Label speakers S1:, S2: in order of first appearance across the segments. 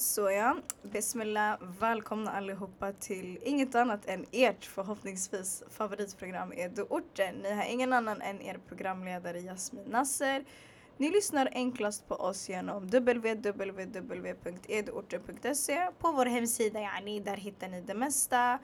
S1: Så ja, Bismillah, välkomna allihopa till inget annat än ert förhoppningsvis favoritprogram Edo-orten. Ni har ingen annan än er programledare Jasmin Nasser. Ni lyssnar enklast på oss genom www.edoorten.se På vår hemsida, yani, där hittar ni det mesta.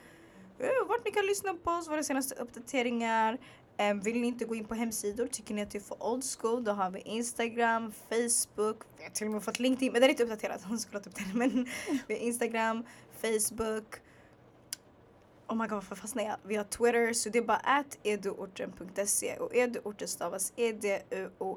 S1: Eh, vart ni kan lyssna på oss, våra senaste uppdateringar. Ehm, vill ni inte gå in på hemsidor, tycker ni att det är för old school, då har vi Instagram, Facebook, vi har till och med fått LinkedIn, men den är inte uppdaterad. hon skulle ha upp den. men vi har Instagram, Facebook, Oh my god varför fastnade jag? Vi har Twitter så det är bara att eduorten.se och eduorten stavas e-d-u-o-r-t-e-n.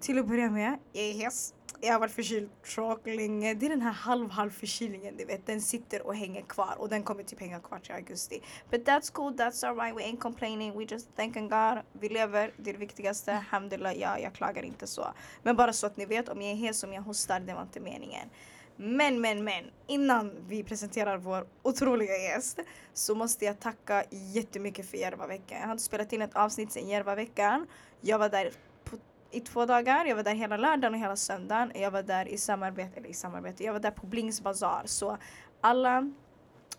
S1: Till att börja med, jag är hes. Jag har varit förkyld så länge. Det är den här halv-halv förkylningen du vet. Den sitter och hänger kvar och den kommer typ hänga kvar till augusti. But that's cool, that's alright, we ain't complaining, we just thanking God. Vi lever, det är det viktigaste. Hamdullah, ja, jag klagar inte så. Men bara så att ni vet, om jag är hes, om jag hostar, det var inte meningen. Men, men, men. Innan vi presenterar vår otroliga gäst så måste jag tacka jättemycket för Järvaveckan. Jag har inte spelat in ett avsnitt sedan Järvaveckan. Jag var där på, i två dagar. Jag var där hela lördagen och hela söndagen. Jag var där i samarbete, eller i samarbete, jag var där på Blings Bazaar. Så alla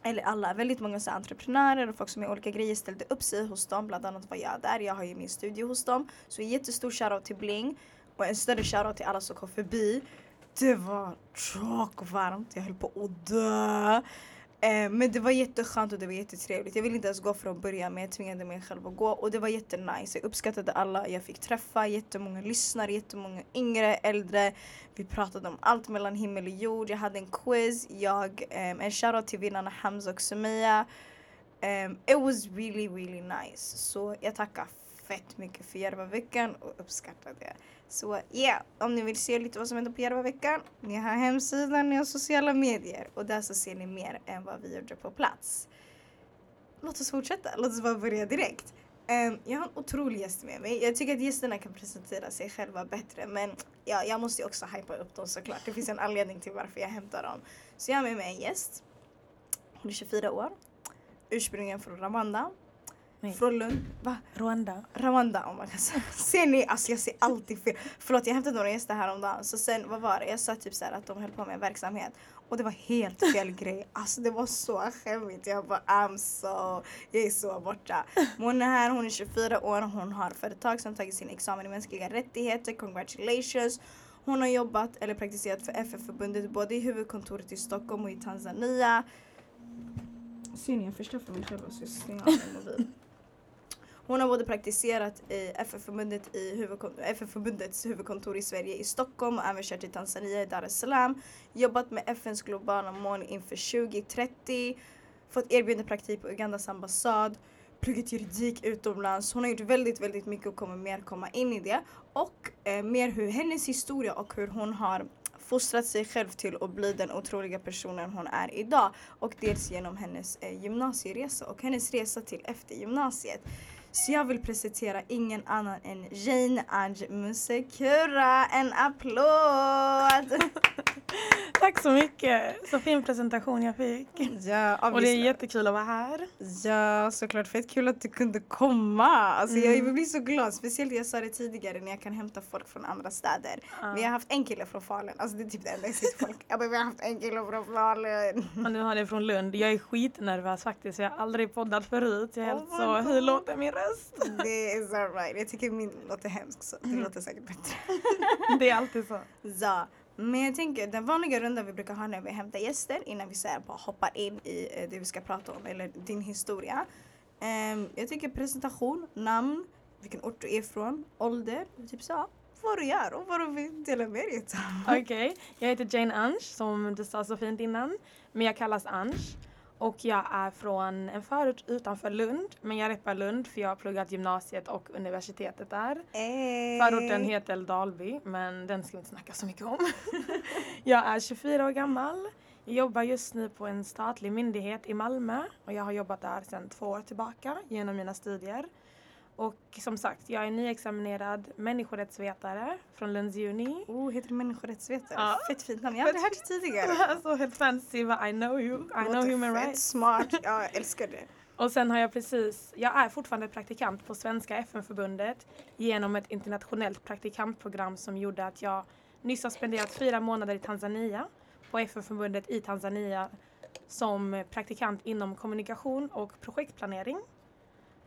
S1: eller alla, väldigt många så entreprenörer och folk som gör olika grejer ställde upp sig hos dem. Bland annat var jag där. Jag har ju min studio hos dem. Så jättestor shoutout till Bling. Och en större shoutout till alla som kom förbi. Det var tråkvarmt, jag höll på att dö. Eh, men det var jätteskönt och det var jättetrevligt. Jag ville inte ens gå från början men jag tvingade mig själv att gå och det var jättenice. Jag uppskattade alla jag fick träffa, jättemånga lyssnare, jättemånga yngre, äldre. Vi pratade om allt mellan himmel och jord. Jag hade en quiz, jag, um, en shoutout till vinnarna Hamza och Sumia. Um, eh, it was really really nice. Så jag tackar fett mycket för Järvaveckan och uppskattar det. Så yeah, om ni vill se lite vad som händer på Järvaveckan, ni har hemsidan, ni har sociala medier och där så ser ni mer än vad vi gjorde på plats. Låt oss fortsätta, låt oss bara börja direkt. Um, jag har en otrolig gäst med mig. Jag tycker att gästerna kan presentera sig själva bättre men ja, jag måste ju också hypa upp dem såklart. Det finns en anledning till varför jag hämtar dem. Så jag har med mig en gäst. Hon är 24 år. Ursprungligen från Rwanda.
S2: Nej.
S1: Från Lund. Va?
S2: Rwanda.
S1: Rwanda om man kan säga. Ser ni? Alltså jag ser alltid fel. Förlåt jag hämtade några gäster häromdagen så sen vad var det? Jag sa typ så här att de höll på med en verksamhet och det var helt fel grej. Alltså det var så skämmigt. Jag bara I'm so, jag är så borta. Hon är här, hon är 24 år, hon har företag som tagit sin examen i mänskliga rättigheter. Congratulations. Hon har jobbat eller praktiserat för FN-förbundet både i huvudkontoret i Stockholm och i Tanzania. Ser ni? Jag förstör mig själv så jag stänger av min mobil. Hon har både praktiserat i FN-förbundet i huvudkon- FN-förbundets huvudkontor i Sverige i Stockholm och även kört i Tanzania i Dar es Salaam. Jobbat med FNs globala mål inför 2030. Fått erbjudande praktik på Ugandas ambassad. Pluggat juridik utomlands. Hon har gjort väldigt, väldigt mycket och kommer mer komma in i det. Och eh, mer hur hennes historia och hur hon har fostrat sig själv till att bli den otroliga personen hon är idag. Och dels genom hennes eh, gymnasieresa och hennes resa till efter gymnasiet. Så jag vill presentera ingen annan än Jane Ange Musekura. En applåd!
S2: Tack så mycket! Så fin presentation jag fick.
S1: Ja,
S2: Och det är jättekul att vara här.
S1: Ja, såklart. Fett kul att du kunde komma. Alltså,
S2: Mm.
S1: Jag blir så glad. Speciellt jag sa det tidigare när jag kan hämta folk från andra städer.
S2: Ja.
S1: Vi har haft en kille från Falun. Alltså det är typ det enda jag ser folk. Jag bara, vi har haft en kille från Falun.
S2: Och nu har det från Lund. Jag är skitnervös faktiskt. Jag har aldrig poddat förut. Jag är helt
S1: Oh my
S2: så,
S1: God.
S2: hur låter min röst?
S1: Det är så right. Jag tycker min låter hemsk så det låter säkert bättre.
S2: Det är alltid så.
S1: Ja, men jag tänker den vanliga rundan vi brukar ha när vi hämtar gäster innan vi så här bara hoppar in i eh, det vi ska prata om eller din historia. Ehm, jag tycker presentation, namn, vilken ort du är från, ålder, typ så. Vad du gör och vad du vill dela med dig av.
S2: Okej, jag heter Jane Ange som du sa så fint innan. Men jag kallas Ange. Och jag är från en förort utanför Lund. Men jag reppar Lund för jag har pluggat gymnasiet och universitetet där.
S1: Hey.
S2: Förorten heter Dalby, men den ska vi inte snacka så mycket om. jag är 24 år gammal. Jag jobbar just nu på en statlig myndighet i Malmö och jag har jobbat där sedan två år tillbaka genom mina studier. Och som sagt, jag är nyexaminerad människorättsvetare från Lunds uni.
S1: Oh, heter du människorättsvetare?
S2: Ja.
S1: Fett fint namn. Jag har aldrig hört det tidigare.
S2: Alltså helt fancy, but I know you. I know human
S1: fett
S2: rights.
S1: smart. Ja, jag älskar det.
S2: Och sen har jag precis, jag är fortfarande praktikant på Svenska FN-förbundet genom ett internationellt praktikantprogram som gjorde att jag nyss har spenderat fyra månader i Tanzania på FN-förbundet i Tanzania som praktikant inom kommunikation och projektplanering.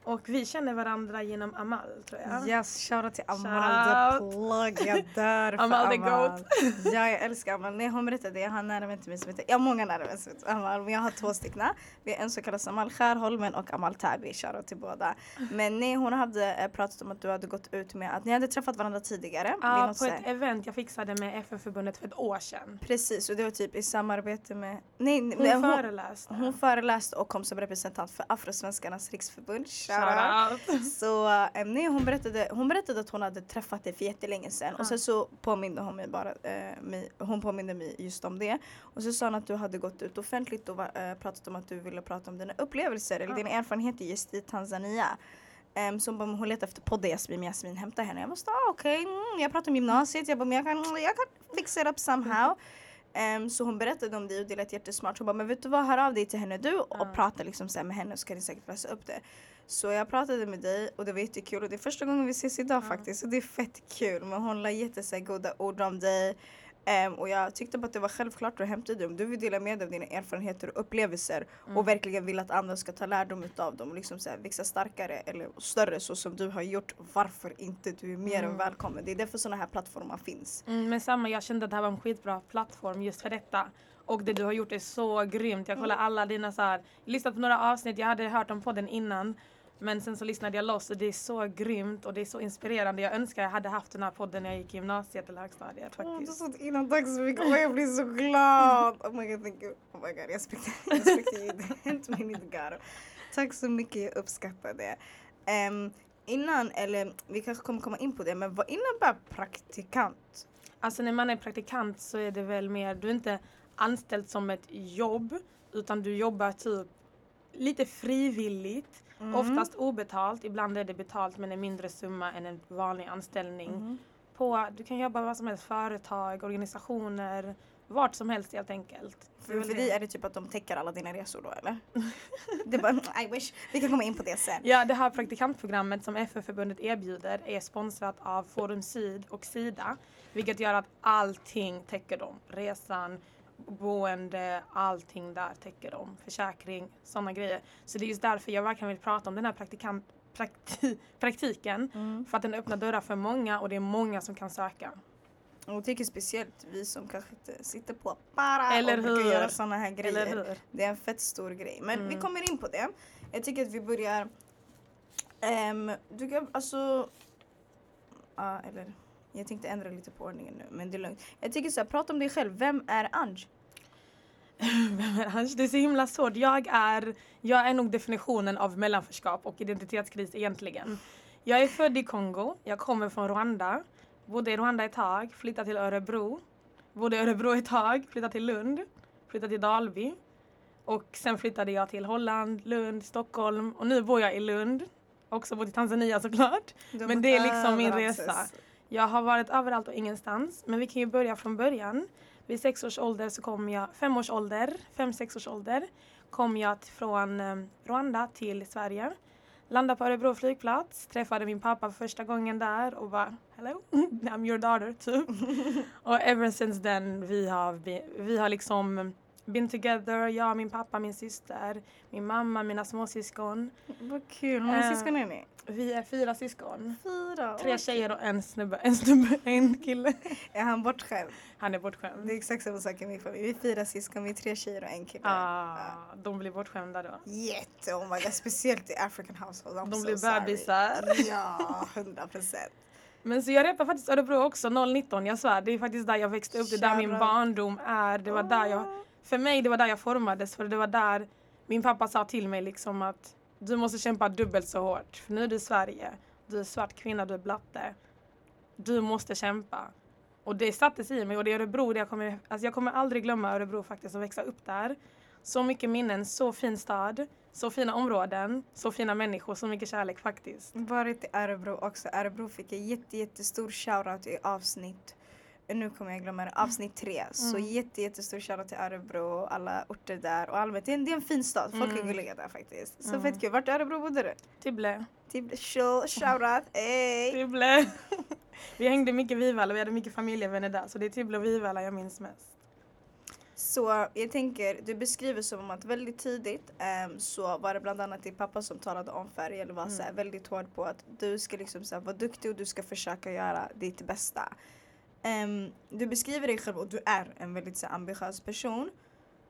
S2: Och vi känner varandra genom Amal tror jag.
S1: Yes, shoutout till Amal the plug. Jag dör för
S2: Amal
S1: Amal.
S2: the goat.
S1: ja, jag älskar Amal. Nej, hon berättade, jag har nära vän till mig som heter, jag har många nära vänner som heter Amal, men jag har två stycken. Vi har en som kallas Amal Skärholmen och Amal Tabi, shoutout till båda. Men nej, hon hade eh, pratat om att du hade gått ut med att ni hade träffat varandra tidigare.
S2: Ja, på ett event jag fixade med FN-förbundet för ett år sedan.
S1: Precis, och det var typ i samarbete med... Nej,
S2: Hon
S1: hon,
S2: föreläste.
S1: hon föreläste och kom som representant för Afrosvenskarnas riksförbund. Shoutout. Så eh, nej, hon, berättade, hon berättade att hon hade träffat dig för jättelänge sedan och sen så påminde hon mig bara, eh, mig, hon påminde mig just om det. Och så sa hon att du hade gått ut offentligt och eh, pratat om att du ville prata om dina upplevelser eller dina erfarenheter just i Tanzania. Um, så hon bara, hon letade efter podd Jasmin, Jasmin hämta henne. Jag bara, ah, okej, mm, jag pratar om gymnasiet, jag bara, men jag kan, jag kan fix it up somehow. Ehm, så hon berättade om dig och det lät jättesmart. Hon bara, men vet du vad, hör av dig till henne du och
S2: Ja.
S1: prata liksom så med henne så kan ni säkert lösa upp det. Så jag pratade med dig och det var jättekul och det är första gången vi ses idag
S2: Ja.
S1: faktiskt och det är fett kul. Men hon la jättegoda ord om dig. Ehm, och jag tyckte bara att det var självklart att hämta dig om du vill dela med dig av dina erfarenheter och upplevelser
S2: Mm.
S1: och verkligen vill att andra ska ta lärdom utav dem och liksom så här, växa starkare eller större så som du har gjort. Varför inte? Du är mer än
S2: Mm.
S1: välkommen. Det är därför sådana här plattformar finns.
S2: Mm, men samma, jag kände att det här var en skitbra plattform just för detta. Och det du har gjort är så grymt. Jag kollar alla dina så här, lyssnat på några avsnitt, jag hade hört om podden innan. Men sen så lyssnade jag loss och det är så grymt och det är så inspirerande. Jag önskar jag hade haft den här podden när jag gick i gymnasiet eller högstadiet
S1: du
S2: faktiskt.
S1: sa innan, tack så mycket. Åh, jag blir så glad. Oh my god, thank you. Oh my god, jag respekterar mig garo. Tack så mycket, jag uppskattar det. Ehm, innan, eller vi kanske kommer komma in på det, men vad innebär praktikant?
S2: Alltså när man är praktikant så är det väl mer, du är inte anställd som ett jobb utan du jobbar typ lite frivilligt.
S1: Mm.
S2: Oftast obetalt, ibland är det betalt men en mindre summa än en vanlig anställning.
S1: Mhm.
S2: På, du kan jobba vad som helst, företag, organisationer, vart som helst helt enkelt.
S1: För, för dig är det typ att de täcker alla dina resor då eller? det är bara, I wish. Vi kan komma in på det sen.
S2: Ja, det här praktikantprogrammet som FF-förbundet erbjuder är sponsrat av Forum Syd och Sida. Vilket gör att allting täcker dem. Resan, boende, allting där täcker dem. Försäkring, sådana grejer. Så det är just därför jag verkligen vill prata om den här praktikant, prakti, praktiken.
S1: Mm.
S2: För att den öppnar dörrar för många och det är många som kan söka.
S1: Och jag tycker speciellt vi som kanske inte sitter på para
S2: Eller
S1: och brukar göra sådana här grejer. Det är en fett stor grej. Men vi
S2: Mm.
S1: kommer in på det. Jag tycker att vi börjar... Um, du kan alltså... Ja, eller... Jag tänkte ändra lite på ordningen nu, men det är lugnt. Jag tycker så här, prata om dig själv. Vem är Ange?
S2: Vem är han? Det är så himla svårt. Jag är, jag är nog definitionen av mellanförskap och identitetskris egentligen. Jag är född i Kongo. Jag kommer från Rwanda. Bodde i Rwanda ett tag. Flyttade till Örebro. Bodde i Örebro ett tag. Flyttade till Lund. Flyttade till Dalby. Och sen flyttade jag till Holland, Lund, Stockholm och nu bor jag i Lund. Också bott i Tanzania såklart.
S1: Har
S2: Men det är liksom min resa.
S1: sis.
S2: Jag har varit överallt och ingenstans. Men vi kan ju börja från början. Vid sex års ålder så kom jag, fem års ålder, fem, sex års ålder, kom jag från eh, Rwanda till Sverige. Landade på Örebro flygplats, träffade min pappa för första gången där och bara Hello, I'm your daughter too. och ever since then vi har, vi har liksom been together, jag, min pappa, min syster, min mamma, mina småsyskon.
S1: Vad kul. Hur många
S2: Eh,
S1: syskon är ni?
S2: Vi är fyra syskon.
S1: Fyra.
S2: Tre tjejer och en snubbe, en snubbe, en kille.
S1: Är han bortskämd?
S2: Han är bortskämd.
S1: Det är exakt samma sak i min familj. Vi är fyra syskon, vi är tre tjejer och en kille.
S2: Ah, de blir bortskämda då.
S1: Jätte, oh my god. Speciellt i African household. I'm
S2: De
S1: so
S2: blir
S1: sorry.
S2: bebisar.
S1: Ja, hundra procent.
S2: Men så jag repar faktiskt Örebro också 019, jag svär. Det är faktiskt där jag växte upp, det är där min barndom är. Det var där jag, för mig det var där jag formades för det var där min pappa sa till mig liksom att du måste kämpa dubbelt så hårt. För nu är du i Sverige, du är svart kvinna, du är blatte. Du måste kämpa. Och det sattes i mig och det är Örebro, det jag, kommer, alltså jag kommer aldrig glömma Örebro faktiskt och växa upp där. Så mycket minnen, så fin stad, så fina områden, så fina människor, så mycket kärlek faktiskt.
S1: Varit i Örebro också. Örebro fick en jätte, jättestor shoutout i avsnitt nu kommer jag glömma det, avsnitt tre. Så
S2: Mm.
S1: jätte, jättestor shoutout till Örebro och alla orter där och allmänt. Det är en, det är en fin stad, folk är
S2: Mm.
S1: gulliga där faktiskt. Så
S2: Mm.
S1: fett kul. Vart i Örebro bodde du?
S2: Tibble.
S1: Shout- shoutout, ey!
S2: Tibble. vi hängde mycket Vivalla, vi hade mycket familjevänner där så det är Tibble och Vivalla jag minns mest.
S1: Så jag tänker, du beskriver som att väldigt tidigt um, så var det bland annat din pappa som talade om färg eller var mm. så väldigt hård på att du ska liksom så vara duktig och du ska försöka göra ditt bästa. Um, du beskriver dig själv och du är en väldigt så ambitiös person.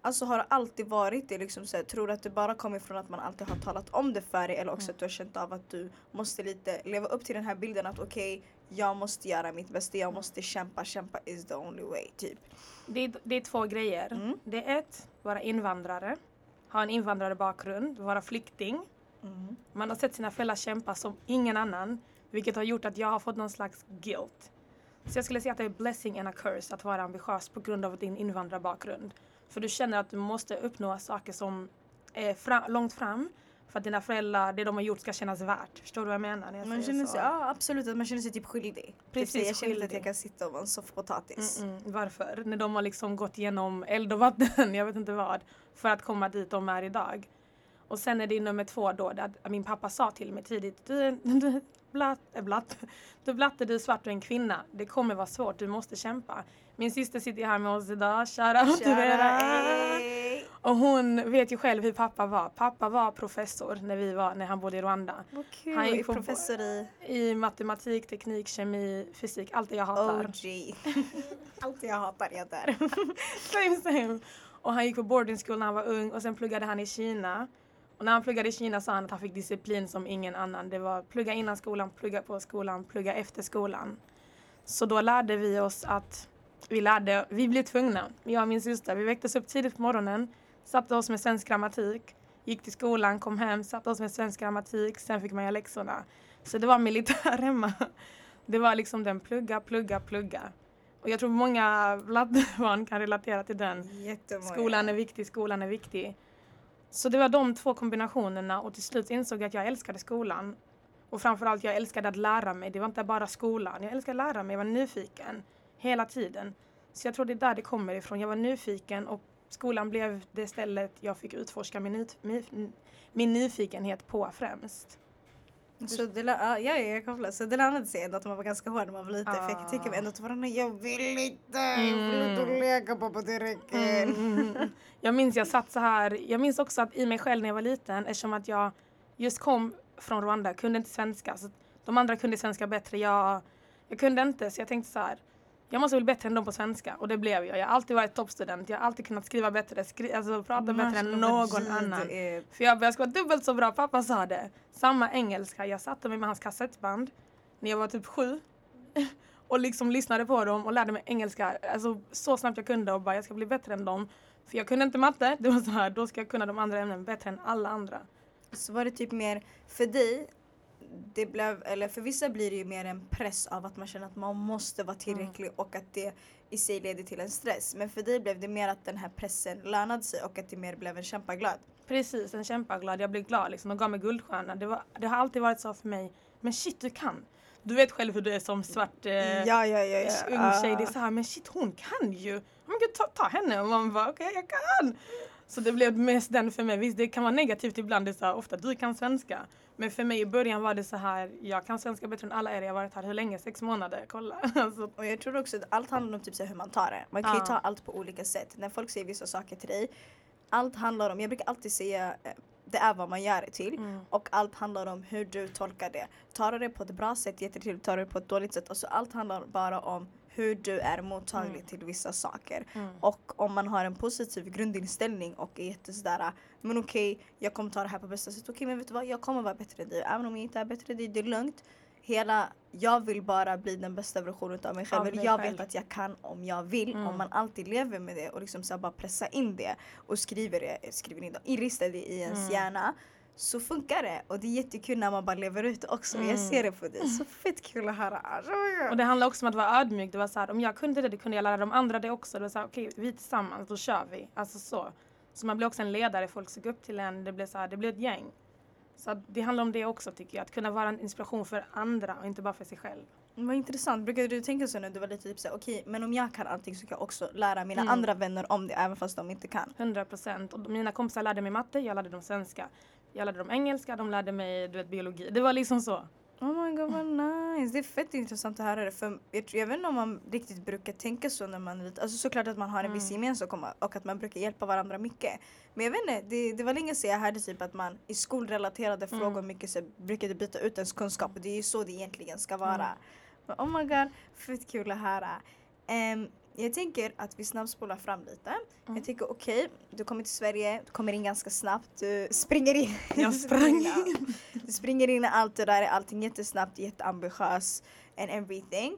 S1: Alltså har alltid varit det liksom så tror du att det bara kommer från att man alltid har talat om det för dig eller också mm. att du har känt av att du måste lite leva upp till den här bilden att okej okay, jag måste göra mitt bästa, jag måste kämpa, kämpa is the only way typ.
S2: Det är, det är två grejer. Mm. Det är ett, vara invandrare, ha en invandrarbakgrund, vara flykting. Mm. Man har sett sina föräldrar kämpa som ingen annan vilket har gjort att jag har fått någon slags guilt. Så jag skulle säga att det är blessing and a curse att vara ambitiös på grund av din invandrarbakgrund. För du känner att du måste uppnå saker som är fra långt fram för att dina föräldrar, det de har gjort ska kännas värt. Förstår du vad jag menar? När jag
S1: man känner sig, ja absolut, att man känner sig typ skyldig. Precis, typ, jag känner inte att jag kan sitta och vara en soffpotatis.
S2: Mm -mm. Varför? När de har liksom gått igenom eld och vatten, jag vet inte vad, för att komma dit de är idag. Och sen är det nummer två då, att min pappa sa till mig tidigt, du, du, blatt, äh, blatt, du blatte, du är svart, du är en kvinna. Det kommer vara svårt, du måste kämpa. Min syster sitter här med oss idag, shoutout till Och hon vet ju själv hur pappa var. Pappa var professor när, vi var, när han bodde i Rwanda.
S1: Vad kul, han gick professor i?
S2: I matematik, teknik, kemi, fysik, allt det jag hatar.
S1: OG. allt det jag hatar är där.
S2: same same. Och han gick på boarding school när han var ung och sen pluggade han i Kina. Och när han pluggade i Kina sa han att han fick disciplin som ingen annan. Det var plugga innan skolan, plugga på skolan, plugga efter skolan. Så då lärde vi oss att vi lärde, vi blev tvungna, jag och min syster, vi väcktes upp tidigt på morgonen, satte oss med svensk grammatik, gick till skolan, kom hem, satte oss med svensk grammatik, sen fick man göra läxorna. Så det var militär hemma. Det var liksom den plugga, plugga, plugga. Och jag tror många barn kan relatera till den.
S1: Jättemånga.
S2: Skolan är viktig, skolan är viktig. Så det var de två kombinationerna och till slut insåg jag att jag älskade skolan. Och framförallt jag älskade att lära mig. Det var inte bara skolan. Jag älskade att lära mig, jag var nyfiken hela tiden. Så jag tror det är där det kommer ifrån. Jag var nyfiken och skolan blev det stället jag fick utforska min, min, min nyfikenhet på främst.
S1: Så det, ja, jag kopplar. Så det lärde sig ändå att man var ganska hård när man var liten. Ah. För jag kan tänka mig ändå att varandra, jag vill inte, jag vill inte mm. leka pappa det räcker. Mm,
S2: jag minns jag satt så här, jag minns också att i mig själv när jag var liten eftersom att jag just kom från Rwanda, kunde inte svenska. Så de andra kunde svenska bättre, jag, jag kunde inte så jag tänkte så här jag måste bli bättre än dem på svenska och det blev jag. Jag har alltid varit toppstudent, jag har alltid kunnat skriva bättre, skri alltså prata bättre än någon annan. För jag, jag ska vara dubbelt så bra, pappa sa det. Samma engelska, jag satte mig med hans kassettband när jag var typ sju och liksom lyssnade på dem och lärde mig engelska alltså, så snabbt jag kunde och bara jag ska bli bättre än dem. För jag kunde inte matte, det var så här, då ska jag kunna de andra ämnen bättre än alla andra.
S1: Så var det typ mer för dig det blev, eller för vissa blir det ju mer en press av att man känner att man måste vara tillräcklig mm. och att det i sig leder till en stress. Men för dig blev det mer att den här pressen lönade sig och att det mer blev en kämpaglad.
S2: Precis, en kämpaglad. Jag blev glad liksom. De gav mig guldstjärna. Det, var, det har alltid varit så för mig. Men shit, du kan. Du vet själv hur du är som svart eh,
S1: ja, ja, ja, ja.
S2: ung tjej. Det är så här, men shit hon kan ju. Men gud, ta, ta henne. Och man bara okej, okay, jag kan. Så det blev mest den för mig. Visst, det kan vara negativt ibland. Det är så här, ofta du kan svenska. Men för mig i början var det så här, jag kan svenska bättre än alla er. Jag har varit här hur länge? Sex månader? Kolla.
S1: alltså. Och jag tror också att allt handlar om typ så hur man tar det. Man kan ju ta allt på olika sätt. När folk säger vissa saker till dig. Allt handlar om, jag brukar alltid säga eh, det är vad man gör det till mm. och allt handlar om hur du tolkar det. Tar du det på ett bra sätt, jättetil, tar du det på ett dåligt sätt. Alltså allt handlar bara om hur du är mottaglig mm. till vissa saker. Mm. Och om man har en positiv grundinställning och är jättesådär, men okej okay, jag kommer ta det här på bästa sätt. Okej okay, men vet du vad, jag kommer vara bättre än dig. Även om jag inte är bättre än dig, det är lugnt. Hela, jag vill bara bli den bästa versionen av mig själv. Av mig jag själv. vet att jag kan om jag vill. Mm. Om man alltid lever med det och liksom så bara pressa in det och skriver det, skriver in det, inristar det i ens mm. hjärna så funkar det och det är jättekul när man bara lever ut också. Mm. Jag ser det på dig. Så fett kul att höra.
S2: Och det handlar också om att vara ödmjuk. Det var så här, om jag kunde det, det kunde jag lära de andra det också. Det var så här, okej, okay, vi tillsammans, då kör vi. Alltså så. Så man blir också en ledare, folk såg upp till en. Det blir så här, det blir ett gäng. Så det handlar om det också tycker jag. Att kunna vara en inspiration för andra och inte bara för sig själv.
S1: Vad intressant. Brukade du tänka så när du var lite typ såhär, okej okay, men om jag kan allting så kan jag också lära mina mm. andra vänner om det även fast de inte kan?
S2: 100 procent. mina kompisar lärde mig matte, jag lärde dem svenska. Jag lärde dem engelska, de lärde mig du vet, biologi. Det var liksom så.
S1: Oh my god vad nice. Det är fett intressant att höra det. För jag, jag vet inte om man riktigt brukar tänka så när man är lite, alltså såklart att man har en viss
S2: Mm.
S1: gemenskap och- att man brukar hjälpa varandra mycket. Men jag vet inte, det, det var länge sedan jag hörde typ att man i skolrelaterade
S2: Mm.
S1: frågor mycket så brukade byta ut ens kunskap och det är ju så det egentligen ska vara.
S2: Mm.
S1: Men oh my god, fett kul att höra. Ehm, jag tänker att vi snabbspolar fram lite.
S2: Mm.
S1: Jag tänker okej, du kommer till Sverige, du kommer in ganska snabbt, du springer in.
S2: Jag
S1: du
S2: sprang
S1: springer in. Du springer in i allt det där, allting jättesnabbt, jätteambitiös and everything.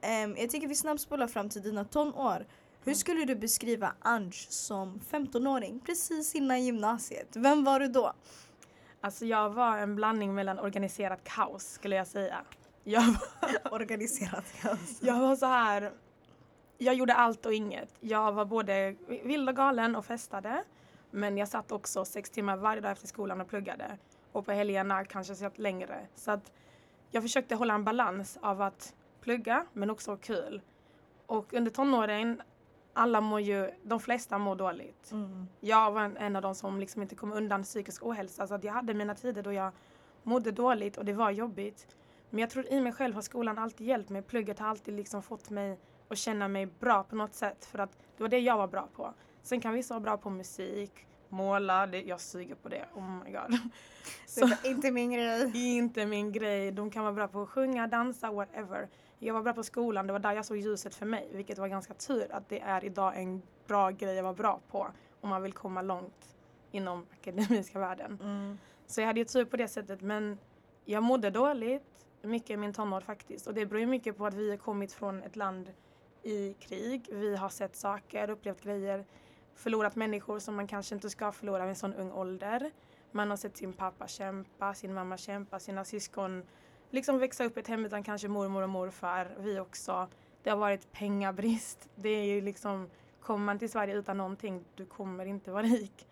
S1: Ehm, jag tänker vi snabbspolar fram till dina tonår. Hur
S2: Mm.
S1: skulle du beskriva Ange som 15-åring precis innan gymnasiet? Vem var du då?
S2: Alltså jag var en blandning mellan organiserat kaos skulle jag säga. Jag var,
S1: Organiserat kaos.
S2: jag var så här. Jag gjorde allt och inget. Jag var både vild och galen och festade. Men jag satt också sex timmar varje dag efter skolan och pluggade. Och på helgerna kanske satt längre. Så att jag försökte hålla en balans av att plugga men också ha kul. Och under tonåren, alla mår ju, de flesta mår dåligt.
S1: Mm.
S2: Jag var en, en av de som liksom inte kom undan psykisk ohälsa. Så att jag hade mina tider då jag mådde dåligt och det var jobbigt. Men jag tror i mig själv har skolan alltid hjälpt mig. Plugget har alltid liksom fått mig att känna mig bra på något sätt. För att det var det jag var bra på. Sen kan vissa vara bra på musik, måla. Det, jag suger på det. Oh my god. Så
S1: inte min grej.
S2: inte min grej. De kan vara bra på att sjunga, dansa, whatever. Jag var bra på skolan. Det var där jag såg ljuset för mig. Vilket var ganska tur att det är idag en bra grej att vara bra på. Om man vill komma långt inom akademiska världen.
S1: Mm.
S2: Så jag hade ju tur på det sättet. Men jag mådde dåligt mycket i min tonår faktiskt. Och det beror ju mycket på att vi har kommit från ett land i krig. Vi har sett saker, upplevt grejer, förlorat människor som man kanske inte ska förlora vid en sån ung ålder. Man har sett sin pappa kämpa, sin mamma kämpa, sina syskon liksom växa upp i ett hem utan kanske mormor och morfar. Vi också. Det har varit pengabrist. Det är ju liksom, kommer man till Sverige utan någonting, du kommer inte vara rik.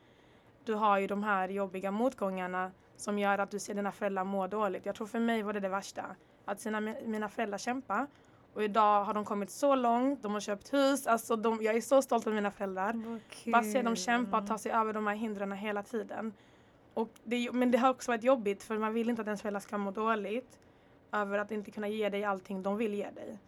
S2: Du har ju de här jobbiga motgångarna som gör att du ser dina föräldrar må dåligt. Jag tror för mig var det det värsta. Att sina, mina föräldrar kämpa och idag har de kommit så långt, de har köpt hus, alltså de, jag är så stolt över mina föräldrar.
S1: Vad
S2: Bara se dem kämpa och ta sig över de här hindren hela tiden. Och det, men det har också varit jobbigt för man vill inte att ens föräldrar ska må dåligt över att inte kunna ge dig allting de vill ge dig.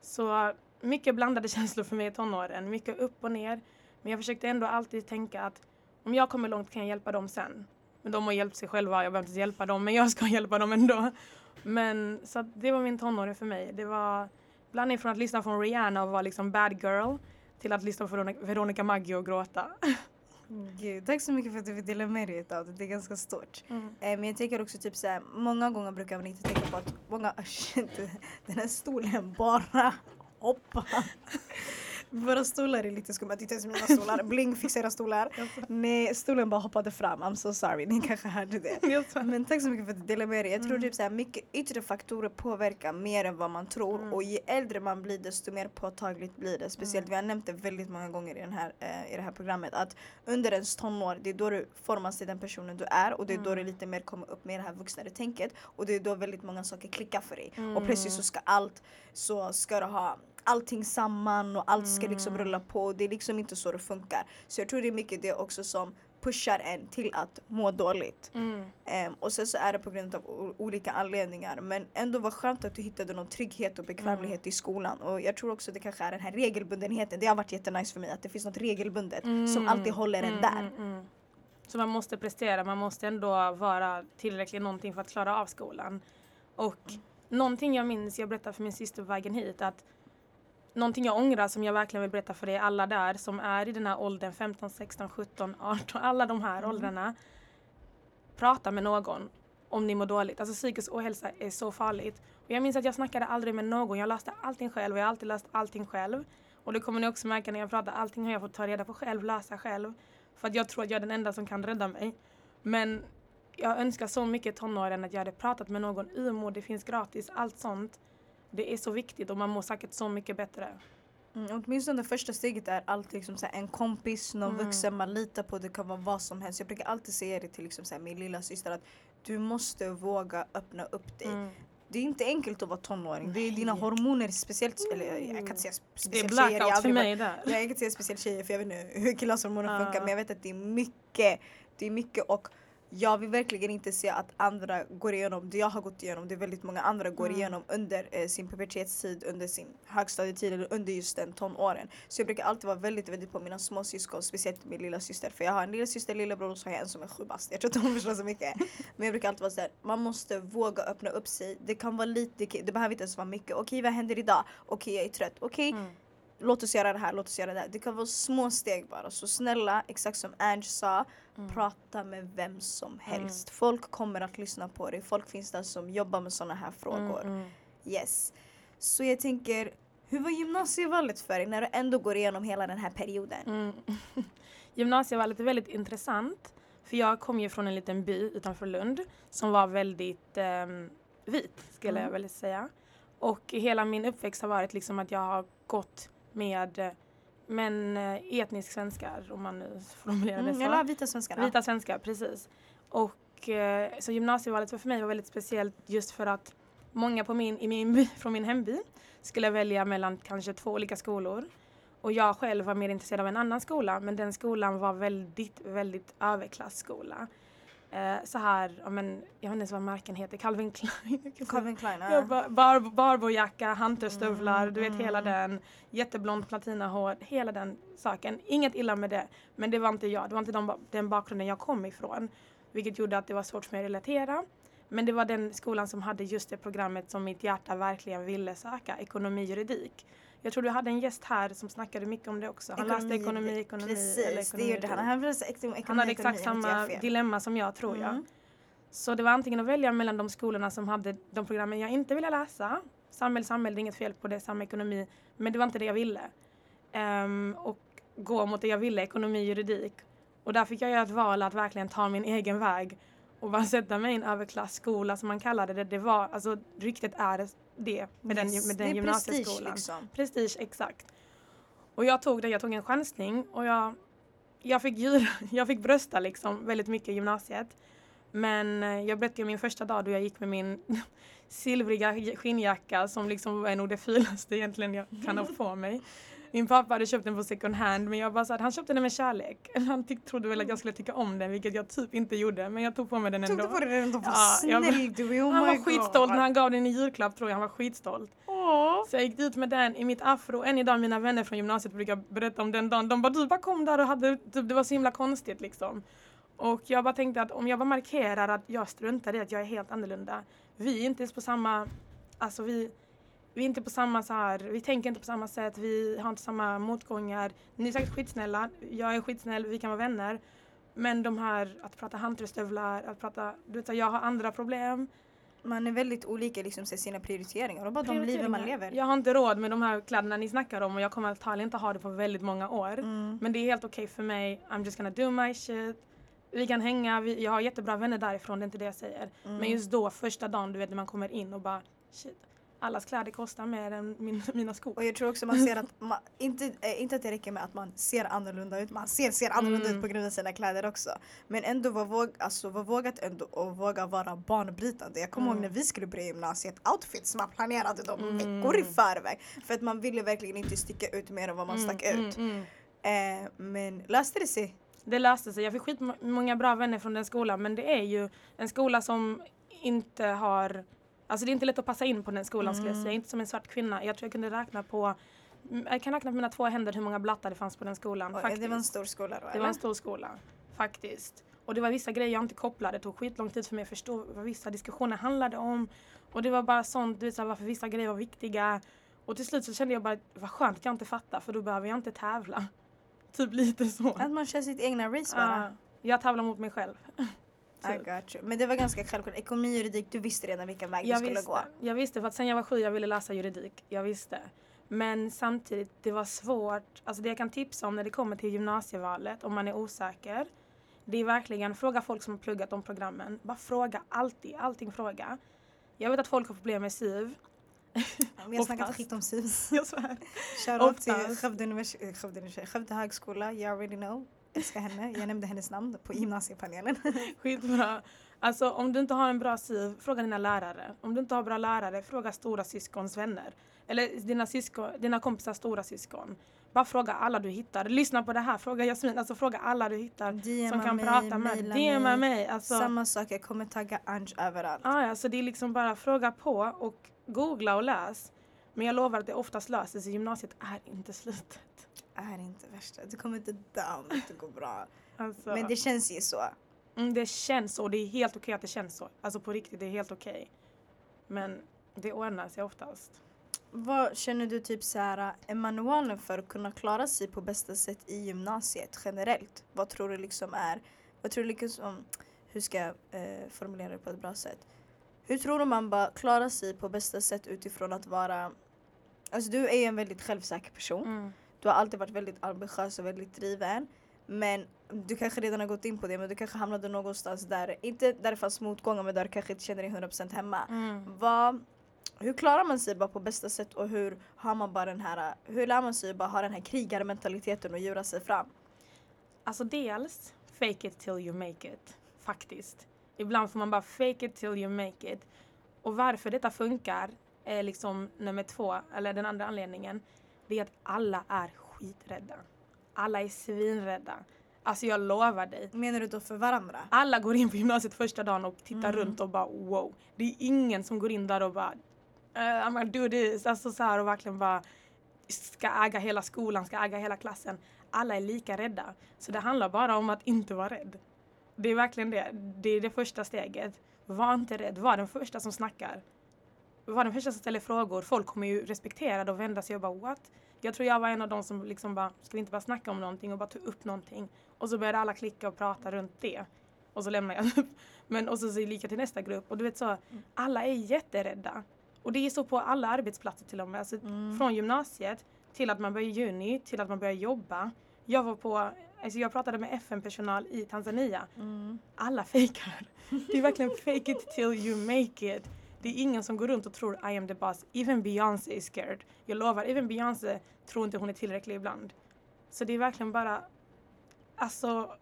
S2: Så mycket blandade känslor för mig i tonåren, mycket upp och ner. Men jag försökte ändå alltid tänka att om jag kommer långt kan jag hjälpa dem sen. Men de har hjälpt sig själva, jag behöver inte hjälpa dem, men jag ska hjälpa dem ändå. Men så det var min tonåring för mig. Det var blandning från att lyssna från Rihanna och vara liksom bad girl till att lyssna på Veronica- Maggio och gråta.
S1: Gud, tack så mycket för att du vill dela med dig av det. Det är ganska stort. Eh, Men jag tänker också typ såhär, många gånger brukar man inte tänka på att många, shit, den här stolen bara hoppar. Våra stolar är lite skumma, titta ens mina stolar, bling fix era stolar. Nej, stolen bara hoppade fram, I'm so sorry, ni kanske hörde det. Men tack så mycket för att du delade med dig. Jag tror
S2: Mm.
S1: typ såhär, mycket yttre faktorer påverkar mer än vad man tror
S2: Mm.
S1: och ju äldre man blir desto mer påtagligt blir det. Speciellt,
S2: Mm.
S1: vi har nämnt det väldigt många gånger i, den här, eh, i det här programmet att under ens tonår, det är då du formas till den personen du är och det är då
S2: Mm.
S1: det lite mer kommer upp med det här vuxnare tänket och det är då väldigt många saker klickar för dig. Och
S2: Mm.
S1: plötsligt så ska allt, så ska du ha allting samman och allt ska liksom
S2: Mm.
S1: rulla på. Det är liksom inte så det funkar. Så jag tror det är mycket det också som pushar en till att må dåligt.
S2: Mm.
S1: Ehm, och sen så är det på grund av olika anledningar. Men ändå var skönt att du hittade någon trygghet och bekvämlighet i skolan. Och jag tror också det kanske är den här regelbundenheten. Det har varit jättenice för mig att det finns något regelbundet som
S2: Mm.
S1: alltid håller en
S2: Mm,
S1: där.
S2: mm, mm. Så man måste prestera, man måste ändå vara tillräckligt någonting för att klara av skolan. Och någonting jag minns, jag berättade för min syster på vägen hit att någonting jag ångrar som jag verkligen vill berätta för er alla där som är i den här åldern 15, 16, 17, 18, alla de här
S1: Mm.
S2: åldrarna. Prata med någon om ni mår dåligt. Alltså psykisk ohälsa är så farligt. Och jag minns att jag snackade aldrig med någon. Jag löste allting själv och jag har alltid löst allting själv. Och det kommer ni också märka när jag pratar. Allting har jag fått ta reda på själv, lösa själv. För att jag tror att jag är den enda som kan rädda mig. Men jag önskar så mycket tonåren att jag hade pratat med någon. UMO, det finns gratis, allt sånt. Det är så viktigt och man mår säkert så mycket bättre.
S1: Mm, åtminstone det första steget är alltid liksom så här en kompis, någon
S2: Mm.
S1: vuxen man litar på. Det kan vara vad som helst. Jag brukar alltid säga det till liksom så här min lilla syster att du måste våga öppna upp dig.
S2: Mm.
S1: Det är inte enkelt att vara tonåring. Det är dina hormoner speciellt, eller jag kan inte säga
S2: Det är
S1: speciellt tjejer. jag har
S2: blackout för
S1: aldrig varit-
S2: mig där.
S1: Jag kan inte säga speciellt tjejer för jag vet inte hur killars hormoner
S2: Ja.
S1: funkar men jag vet att det är mycket. Det är mycket och jag vill verkligen inte se att andra går igenom det jag har gått igenom, det väldigt många andra går
S2: Mm.
S1: igenom under eh, sin pubertetstid, under sin högstadietid eller under just den tonåren. Så jag brukar alltid vara väldigt, väldigt på mina småsyskon, speciellt min lilla syster För jag har en lilla syster, lillebror och så har jag en som är sju bast. Jag tror inte hon förstår så mycket. Men jag brukar alltid vara såhär, man måste våga öppna upp sig. Det kan vara lite, det behöver inte ens vara mycket. Okej vad händer idag? Okej jag är trött. Okej
S2: Mm.
S1: Låt oss göra det här, låt oss göra det här. Det kan vara små steg bara. Så snälla, exakt som Ange sa,
S2: Mm.
S1: prata med vem som helst. Folk kommer att lyssna på dig. Folk finns där som jobbar med sådana här frågor.
S2: Mm, mm.
S1: Yes. Så jag tänker, hur var gymnasievalet för dig när du ändå går igenom hela den här perioden?
S2: Mm. Gymnasievalet är väldigt intressant. För jag kom ju från en liten by utanför Lund som var väldigt ehm, vit skulle
S1: Mm.
S2: jag väl säga. Och hela min uppväxt har varit liksom att jag har gått med eh, men eh, etnisk svenskar om man nu formulerar det
S1: Mm,
S2: så.
S1: eller vita svenskarna.
S2: Vita svenskar, precis. Och eh, så gymnasievalet för mig var väldigt speciellt just för att många på min, i min by, från min hemby skulle välja mellan kanske två olika skolor. Och jag själv var mer intresserad av en annan skola men den skolan var väldigt, väldigt överklassskola. Eh, så här, ja, men, jag vet inte ens vad märken heter, Calvin Klein.
S1: Calvin Klein.
S2: Ja,
S1: Ja.
S2: bar, bar, barbojacka, hunterstövlar,
S1: Mm,
S2: du vet hela
S1: mm.
S2: den. Jätteblont platinahår, hela den saken. Inget illa med det. Men det var inte jag, det var inte de, den bakgrunden jag kom ifrån. Vilket gjorde att det var svårt för mig att relatera. Men det var den skolan som hade just det programmet som mitt hjärta verkligen ville söka, ekonomi juridik. Jag tror du hade en gäst här som snackade mycket om det också. Han läste ekonomi, ekonomi
S1: Precis,
S2: eller
S1: det
S2: ekonomi,
S1: gjorde han. Han ekonomi,
S2: Han hade
S1: ekonomi,
S2: exakt
S1: jag
S2: samma dilemma som jag tror jag.
S1: Mm.
S2: Så det var antingen att välja mellan de skolorna som hade de programmen jag inte ville läsa. Samhälle, samhälle, det är inget fel på det, samma ekonomi. Men det var inte det jag ville. Ehm, och gå mot det jag ville, ekonomi, juridik. Och där fick jag göra ett val att verkligen ta min egen väg. Och bara sätta mig i en överklassskola som man kallade det. Det var, alltså ryktet är det med den, med
S1: det
S2: den
S1: är
S2: gymnasieskolan.
S1: prestige liksom.
S2: Prestige, exakt. Och jag tog det, jag tog en chansning och jag, jag, fick, djur, jag fick brösta liksom väldigt mycket i gymnasiet. Men eh, jag berättade min första dag då jag gick med min silvriga skinnjacka som liksom var nog det fulaste egentligen jag kan ha på mig. Min pappa hade köpt den på second hand men jag bara sa att han köpte den med kärlek. Han tyck, trodde väl att jag skulle tycka om den vilket jag typ inte gjorde men jag tog på mig den
S1: Tog
S2: ändå.
S1: du på dig den ändå?
S2: Ja,
S1: snäll du är, oh
S2: han var
S1: God.
S2: skitstolt när han gav den i julklapp tror jag, han var skitstolt.
S1: Åh.
S2: Så jag gick dit med den i mitt afro. Än idag mina vänner från gymnasiet brukar berätta om den dagen. De bara du bara kom där och hade, typ, det var så himla konstigt liksom. Och jag bara tänkte att om jag bara markerar att jag struntar i att jag är helt annorlunda. Vi är inte ens på samma, alltså vi, vi är inte på samma så här, vi tänker inte på samma sätt, vi har inte samma motgångar. Ni är säkert skitsnälla, jag är skitsnäll, vi kan vara vänner. Men de här att prata hunterstövlar, att prata, du vet så här, jag har andra problem.
S1: Man är väldigt olika liksom sina prioriteringar och bara de livet man lever.
S2: Jag har inte råd med de här kläderna ni snackar om och jag kommer antagligen inte ha det på väldigt många år.
S1: Mm.
S2: Men det är helt okej för mig. I'm just gonna do my shit. Vi kan hänga, vi, jag har jättebra vänner därifrån, det är inte det jag säger.
S1: Mm.
S2: Men just då, första dagen, du vet när man kommer in och bara shit. Allas kläder kostar mer än min, mina skor.
S1: Och jag tror också man ser att, man, inte, eh, inte att det räcker med att man ser annorlunda ut, man ser, ser annorlunda
S2: Mm.
S1: ut på grund av sina kläder också. Men ändå var, våg, alltså, var vågat ändå och våga vara banbrytande. Jag kommer
S2: Mm.
S1: ihåg när vi skulle börja gymnasiet, outfits man planerade dem
S2: Mm.
S1: veckor i förväg. För att man ville verkligen inte sticka ut mer än vad man stack
S2: Mm,
S1: ut.
S2: mm, mm.
S1: Eh, men löste det sig?
S2: Det löste sig. Jag fick skitmånga bra vänner från den skolan men det är ju en skola som inte har Alltså det är inte lätt att passa in på den skolan skulle jag
S1: Mm.
S2: säga. Inte som en svart kvinna. Jag tror jag kunde räkna på Jag kan räkna på mina två händer hur många blattar det fanns på den skolan.
S1: Oj, det var en stor skola då
S2: Det
S1: eller?
S2: var en stor skola. Faktiskt. Och det var vissa grejer jag inte kopplade. Det tog skitlång tid för mig att förstå vad vissa diskussioner handlade om. Och det var bara sånt, du vet så varför vissa grejer var viktiga. Och till slut så kände jag bara, vad skönt att jag inte fattar för då behöver jag inte tävla. Typ lite så.
S1: Att man kör sitt egna race bara.
S2: Ah, jag tävlar mot mig själv.
S1: I got you. Men det var ganska självklart. Ekonomi och juridik, du visste redan vilken väg
S2: Jag
S1: du skulle
S2: visste,
S1: gå.
S2: jag visste för att sen jag var sju jag ville läsa juridik. Jag visste. Men samtidigt, det var svårt. Alltså det jag kan tipsa om när det kommer till gymnasievalet, om man är osäker. Det är verkligen, fråga folk som har pluggat de programmen. Bara fråga, alltid, allting fråga. Jag vet att folk har problem med SIV.
S1: Vi har snackat skit om SIVs.
S2: Jag svär.
S1: Shoutout till
S2: Oftast.
S1: Skövde, univers- eh, Skövde högskola, you already know. Älskar henne. Jag nämnde hennes namn på gymnasiepanelen.
S2: Skitbra. Alltså om du inte har en bra SIV, fråga dina lärare. Om du inte har bra lärare, fråga stora syskons vänner. Eller dina, syskon, dina kompisars stora syskon. bara fråga alla du hittar. Lyssna på det här, fråga Jasmin, alltså fråga alla du hittar
S1: DMa
S2: som kan
S1: mig,
S2: prata med.
S1: maila
S2: DMa
S1: mig.
S2: mig. Alltså,
S1: Samma sak, jag kommer tagga Ange överallt.
S2: ah, ja, så det är liksom bara fråga på och googla och läs. Men jag lovar att det oftast löser sig. Gymnasiet är inte slutet.
S1: Är inte värsta. Du kommer inte dö om det inte går bra.
S2: Alltså,
S1: Men det känns ju så.
S2: mm, det känns så. Det är helt okej att det känns så. Alltså på riktigt, det är helt okej. Men det ordnar sig oftast.
S1: Vad känner du typ så här är manualen för att kunna klara sig på bästa sätt i gymnasiet generellt? Vad tror du liksom är, vad tror du liksom, hur ska jag eh, formulera det på ett bra sätt? Hur tror du man bara klarar sig på bästa sätt utifrån att vara, alltså du är ju en väldigt självsäker person.
S2: Mm.
S1: Du har alltid varit väldigt ambitiös och väldigt driven. Men du kanske redan har gått in på det men du kanske hamnade någonstans där, inte där det fanns motgångar men där du kanske inte känner dig 100% hemma.
S2: Mm.
S1: Vad, hur klarar man sig bara på bästa sätt och hur har man bara den här, hur lär man sig bara ha den här krigarmentaliteten och djura sig fram?
S2: Alltså dels, fake it till you make it. Faktiskt. Ibland får man bara fake it till you make it. Och varför detta funkar är liksom nummer två, eller den andra anledningen. Det är att alla är skiträdda. Alla är svinrädda. Alltså jag lovar dig.
S1: Menar du då för varandra?
S2: Alla går in på gymnasiet första dagen och tittar
S1: Mm.
S2: runt och bara wow. Det är ingen som går in där och bara uh, I'm gonna do this. Alltså så här och verkligen bara ska äga hela skolan, ska äga hela klassen. Alla är lika rädda. Så det handlar bara om att inte vara rädd. Det är verkligen det. Det är det första steget. Var inte rädd. Var den första som snackar. Var den första som ställer frågor. Folk kommer ju respektera det och vända sig och bara what? Jag tror jag var en av de som liksom bara, ska vi inte bara snacka om någonting och bara ta upp någonting? Och så började alla klicka och prata runt det. Och så lämnar jag. Men och så säger lika till nästa grupp. Och du vet så, alla är jätterädda. Och det är så på alla arbetsplatser till och med. Alltså,
S1: Mm.
S2: Från gymnasiet till att man börjar juni, till att man börjar jobba. Jag var på, alltså jag pratade med FN-personal i Tanzania.
S1: Mm.
S2: Alla fejkar. Det är verkligen fake it till you make it. Det är ingen som går runt och tror I am the boss. Even Beyoncé is scared. Jag lovar, even Beyoncé tror inte hon är tillräcklig ibland. Så det är verkligen bara, alltså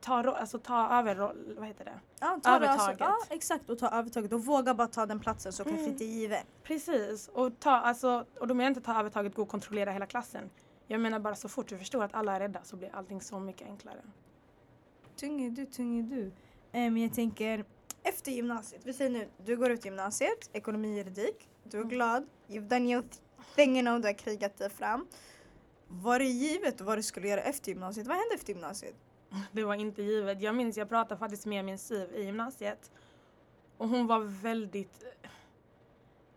S2: ta, alltså, ta över, roll- vad heter det?
S1: Ja, ta det
S2: Övertaget.
S1: Alltså, ja, exakt, och ta övertaget och våga bara ta den platsen som kanske
S2: Mm.
S1: inte är given.
S2: Precis, och, ta, alltså, och då menar jag inte ta övertaget, gå och kontrollera hela klassen. Jag menar bara så fort du förstår att alla är rädda så blir allting så mycket enklare.
S1: Tung är du, tung är du. Men jag tänker, efter gymnasiet, vi säger nu, du går ut gymnasiet, ekonomi, juridik, du är
S2: Mm.
S1: glad, you've done your thing, you know, du har krigat dig fram. Var det givet vad du skulle göra efter gymnasiet? Vad hände efter gymnasiet?
S2: Det var inte givet. Jag minns, jag pratade faktiskt med min syv i gymnasiet. Och hon var väldigt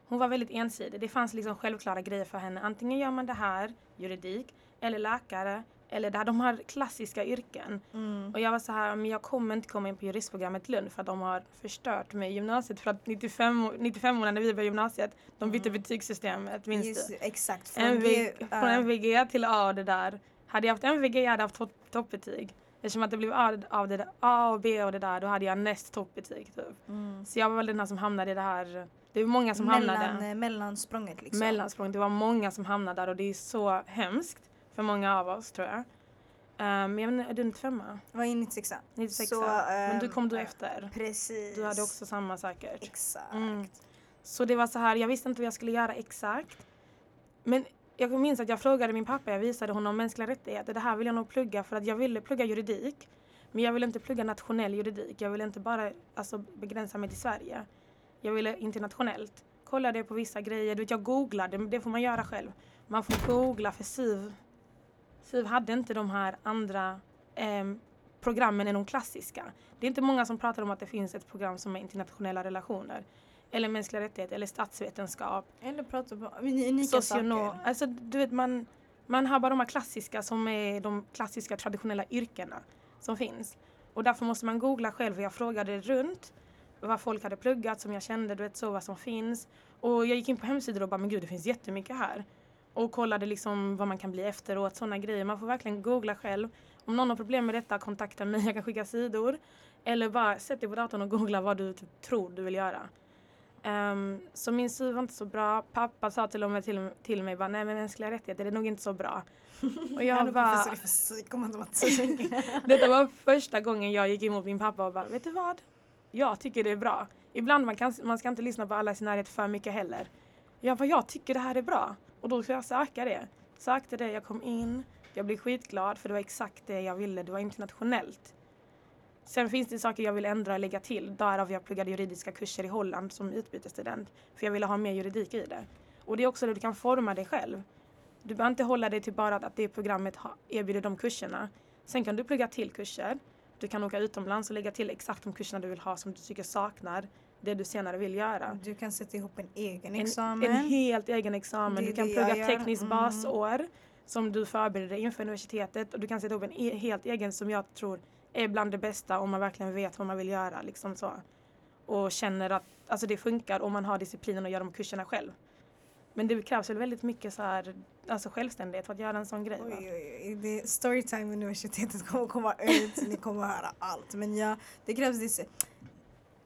S2: hon var väldigt ensidig. Det fanns liksom självklara grejer för henne. Antingen gör man det här, juridik, eller läkare, eller det här, de har klassiska yrken.
S1: Mm.
S2: Och jag var så här, men jag kommer inte komma in på juristprogrammet i Lund för att de har förstört mig i gymnasiet. För att 95, 95 år när vi började gymnasiet, de bytte
S1: Mm.
S2: betygssystemet, minns
S1: Just,
S2: du?
S1: exakt. Från
S2: MV, från
S1: äh,
S2: MVG till A det där. Hade jag haft MVG jag hade haft topp, toppbetyg. Eftersom att det blev A, av det där, A och B och det där, då hade jag näst toppbetyg typ.
S1: mm.
S2: Så jag var väl den här som hamnade i det här, det var många som
S1: Mellan,
S2: hamnade.
S1: eh, mellansprånget liksom.
S2: Mellansprång, det var många som hamnade där och det är så hemskt för många av oss tror jag. Um, jag vet inte, är du 95
S1: Vad är 96
S2: 96
S1: Så,
S2: Men du
S1: ehm,
S2: kom du
S1: äh,
S2: efter.
S1: Precis.
S2: Du hade också samma säkert.
S1: Exakt.
S2: Mm. Så det var så här, jag visste inte vad jag skulle göra exakt. Men jag minns att jag frågade min pappa, jag visade honom mänskliga rättigheter. Det här vill jag nog plugga för att jag ville plugga juridik. Men jag ville inte plugga nationell juridik. Jag ville inte bara alltså, begränsa mig till Sverige. Jag ville internationellt. Kollade på vissa grejer. Du vet, jag googlade, det får man göra själv. Man får googla för SIV. SIV hade inte de här andra ehm, programmen än de klassiska. Det är inte många som pratar om att det finns ett program som är internationella relationer. Eller mänskliga rättigheter, eller statsvetenskap,
S1: Eller prata om unika
S2: socionom.
S1: saker.
S2: Alltså du vet man, man har bara de här klassiska som är de klassiska traditionella yrkena som finns. Och därför måste man googla själv. Jag frågade runt vad folk hade pluggat som jag kände, du vet så vad som finns. Och jag gick in på hemsidor och bara men gud det finns jättemycket här. Och kollade liksom vad man kan bli efteråt, sådana grejer. Man får verkligen googla själv. Om någon har problem med detta, kontakta mig. Jag kan skicka sidor. Eller bara sätt dig på datorn och googla vad du typ tror du vill göra. Ehm, så min syv var inte så bra. Pappa sa till och med till, till mig bara, nej men mänskliga rättigheter det är nog inte så bra. Och jag bara,
S1: professor i fysik och matematik.
S2: detta var första gången jag gick emot min pappa och bara, vet du vad? Jag tycker det är bra. Ibland man, kan, man ska inte lyssna på alla i sin närhet för mycket heller. Jag bara, jag tycker det här är bra. Och då ska jag söka det. sökte det, jag kom in, jag blev skitglad för det var exakt det jag ville, det var internationellt. Sen finns det saker jag vill ändra och lägga till, därav jag pluggade juridiska kurser i Holland som utbytesstudent. För jag ville ha mer juridik i det. Och det är också där du kan forma dig själv. Du behöver inte hålla dig till bara att det programmet erbjuder de kurserna. Sen kan du plugga till kurser. Du kan åka utomlands och lägga till exakt de kurserna du vill ha som du tycker saknar det du senare vill göra.
S1: Du kan sätta ihop en egen
S2: En,
S1: examen.
S2: en helt egen examen.
S1: Det
S2: Du kan plugga tekniskt
S1: Mm.
S2: basår som du förbereder dig inför universitetet och du kan sätta ihop en e- helt egen som jag tror är bland det bästa om man verkligen vet vad man vill göra. Liksom så. Och känner att alltså det funkar om man har disciplinen och gör de kurserna själv. Men det krävs väl väldigt mycket så här, alltså självständighet för att göra en sån grej.
S1: Oj, oj, oj. Storytime universitetet kommer komma ut, ni kommer höra allt. Men ja, det krävs,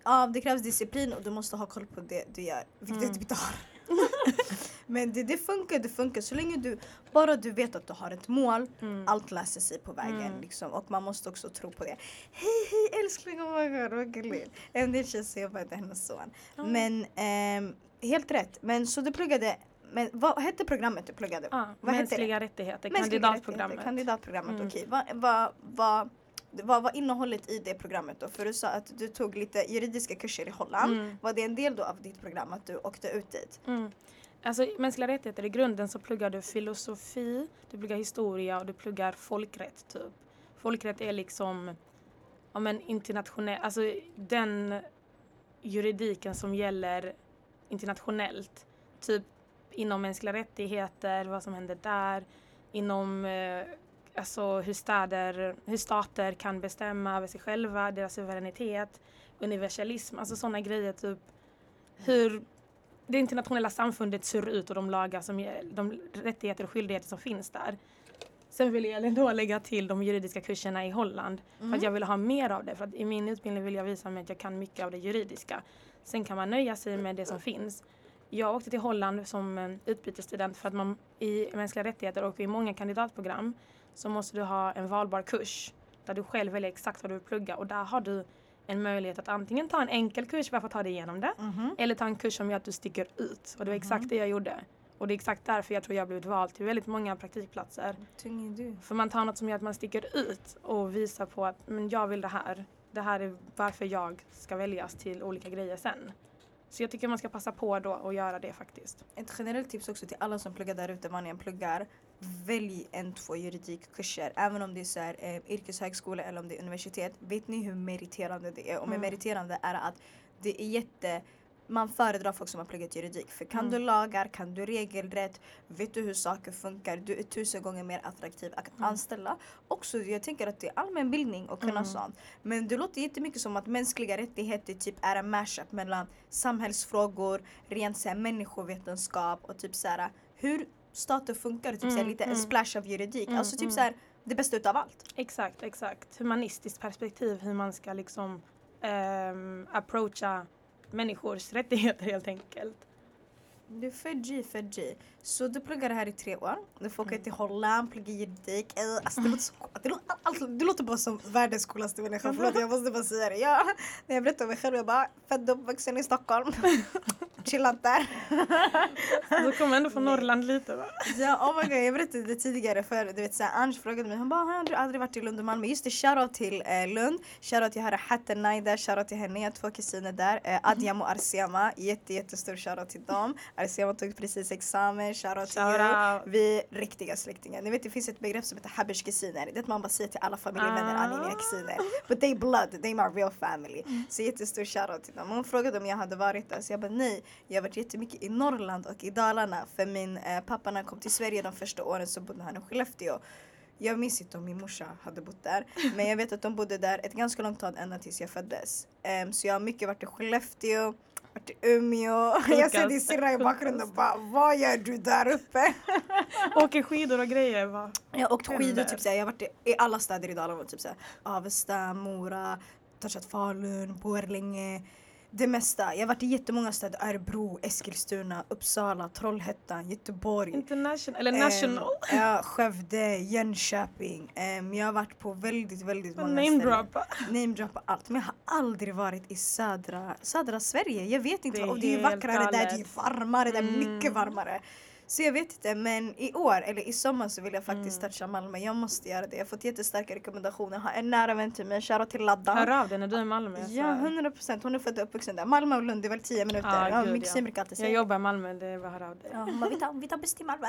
S1: ja, det krävs disciplin och du måste ha koll på det du gör, vilket
S2: Mm.
S1: typ inte har. Men det, det funkar, det funkar så länge du, bara du vet att du har ett mål,
S2: Mm.
S1: allt löser sig på vägen
S2: Mm.
S1: liksom. Och man måste också tro på det. Hej hej älskling, oh my god vad gulligt. En del tjejer säger bara till hennes son.
S2: Ja.
S1: Men ehm, helt rätt. Men så du pluggade, men vad hette programmet du pluggade?
S2: Ja,
S1: vad
S2: mänskliga rättigheter,
S1: Mänskliga
S2: kandidatprogrammet.
S1: rättigheter, Kandidatprogrammet,
S2: Mm.
S1: okej. Vad, vad, vad, vad var innehållet i det programmet då? För du sa att du tog lite juridiska kurser i Holland.
S2: Mm.
S1: Var det en del då av ditt program att du åkte ut dit?
S2: Mm. Alltså mänskliga rättigheter i grunden så pluggar du filosofi, du pluggar historia och du pluggar folkrätt typ. Folkrätt är liksom ja, men internationell, alltså den juridiken som gäller internationellt. Typ inom mänskliga rättigheter, vad som händer där, inom eh, alltså hur, städer, hur stater kan bestämma över sig själva, deras suveränitet, universalism, alltså sådana grejer typ hur det internationella samfundet ser ut och de lagar som de rättigheter och skyldigheter som finns där. Sen vill jag ändå lägga till de juridiska kurserna i Holland för att jag vill ha mer av det. För att i min utbildning vill jag visa mig att jag kan mycket av det juridiska. Sen kan man nöja sig med det som finns. Jag åkte till Holland som en utbytesstudent för att man i mänskliga rättigheter och i många kandidatprogram så måste du ha en valbar kurs där du själv väljer exakt vad du vill plugga och där har du en möjlighet att antingen ta en enkel kurs bara för att ta dig igenom det
S1: Mhm.
S2: eller ta en kurs som gör att du sticker ut. Och det var exakt det jag gjorde. Och det är exakt därför jag tror jag blivit vald till väldigt många praktikplatser. För man tar något som gör att man sticker ut och visar på att men jag vill det här. Det här är varför jag ska väljas till olika grejer sen. Så jag tycker man ska passa på då och göra det faktiskt.
S1: Ett generellt tips också till alla som pluggar där ute, vad ni än pluggar. Välj en, två juridikkurser. Även om det är så här, eh, yrkeshögskola eller om det är universitet. Vet ni hur meriterande det är? Och med
S2: Mm.
S1: meriterande är att det är jätte man föredrar folk som har pluggat juridik. För kan
S2: Mm.
S1: du lagar, kan du regelrätt, vet du hur saker funkar, du är tusen gånger mer attraktiv att
S2: Mm.
S1: anställa. Också, jag tänker att det är allmänbildning och kunna
S2: Mm.
S1: sånt. Men det låter jättemycket som att mänskliga rättigheter typ är en mashup mellan samhällsfrågor, rent så här, människovetenskap och typ så här, hur stater funkar. Typ
S2: Mm,
S1: lite en
S2: mm.
S1: splash av juridik.
S2: Mm,
S1: alltså typ
S2: mm.
S1: så här, det bästa utav allt.
S2: Exakt, exakt. Humanistiskt perspektiv hur man ska liksom ehm, approacha människors rättigheter helt enkelt.
S1: Du är för G, för G. Så du pluggar här i tre år. Du får
S2: Mm.
S1: åka till Holland, plugga juridik. Eh, Alltså det låter så det låter, alltså, det låter bara som världens coolaste människa. Förlåt jag måste bara säga det. Ja, när jag berättar om mig själv jag bara född och uppvuxen i Stockholm. Chillat där.
S2: Så kommer ändå från. Norrland lite va?
S1: Ja, oh my God, jag berättade det tidigare för du vet såhär Ange frågade mig, hon bara har du aldrig varit i Lund och Malmö? Just det, shoutout till eh, Lund, shoutout till Hara Hatten Naida, shoutout till henne, jag har två kusiner där, eh, Adjam och Arsiama, jätte jättestor shoutout till dem. Arsiama tog precis examen, shoutout till er. Vi är riktiga släktingar. Ni vet det finns ett begrepp som heter habbers kusiner, det är att man bara säger till alla familjevänner, ah. ni är mina kusiner. But they blood, they my real family. Så jättestor shoutout till dem. Hon frågade om jag hade varit där, så jag bara nej, jag har varit jättemycket i Norrland och i Dalarna för min eh, pappa när han kom till Sverige de första åren så bodde han i Skellefteå. Jag minns inte om min morsa hade bott där men jag vet att de bodde där ett ganska långt tag ända tills jag föddes. Em, så jag har mycket varit i Skellefteå, varit i Umeå. Jag ser din syrra i bakgrunden och bara vad gör du där uppe?
S2: Åker skidor och grejer va?
S1: Jag har åkt skidor, typ såhär, jag har varit i, i alla städer i Dalarna. Typ såhär, Avesta, Mora, touchat Falun, Borlänge. Det mesta. Jag har varit i jättemånga städer. Örebro, Eskilstuna, Uppsala, Trollhättan, Göteborg.
S2: International, eller national.
S1: ja, Skövde, Jönköping. Ehm, jag har varit på väldigt, väldigt många
S2: Name
S1: ställen.
S2: droppa.
S1: Namedroppa allt. Men jag har aldrig varit i södra, södra Sverige. Jag vet inte.
S2: Det är
S1: och det är
S2: helt
S1: vackrare där, det är
S2: galet.
S1: varmare där,
S2: Mm.
S1: mycket varmare. Så jag vet inte men i år eller i sommar så vill jag faktiskt
S2: Mm.
S1: toucha Malmö. Jag måste göra det. Jag har fått jättestarka rekommendationer. Jag har en nära vän till mig, shoutout till Ladda.
S2: Hör av dig när du är i Malmö.
S1: Ja, 100 procent. Hon är född och uppvuxen där. Malmö och Lund, det är väl 10 minuter.
S2: Ja,
S1: Ja,
S2: gud, ja.
S1: brukar alltid
S2: Jag
S1: säga
S2: jobbar i Malmö, det är bara att höra av dig.
S1: Ja, hon bara, vi tar, vi tar buss till Malmö.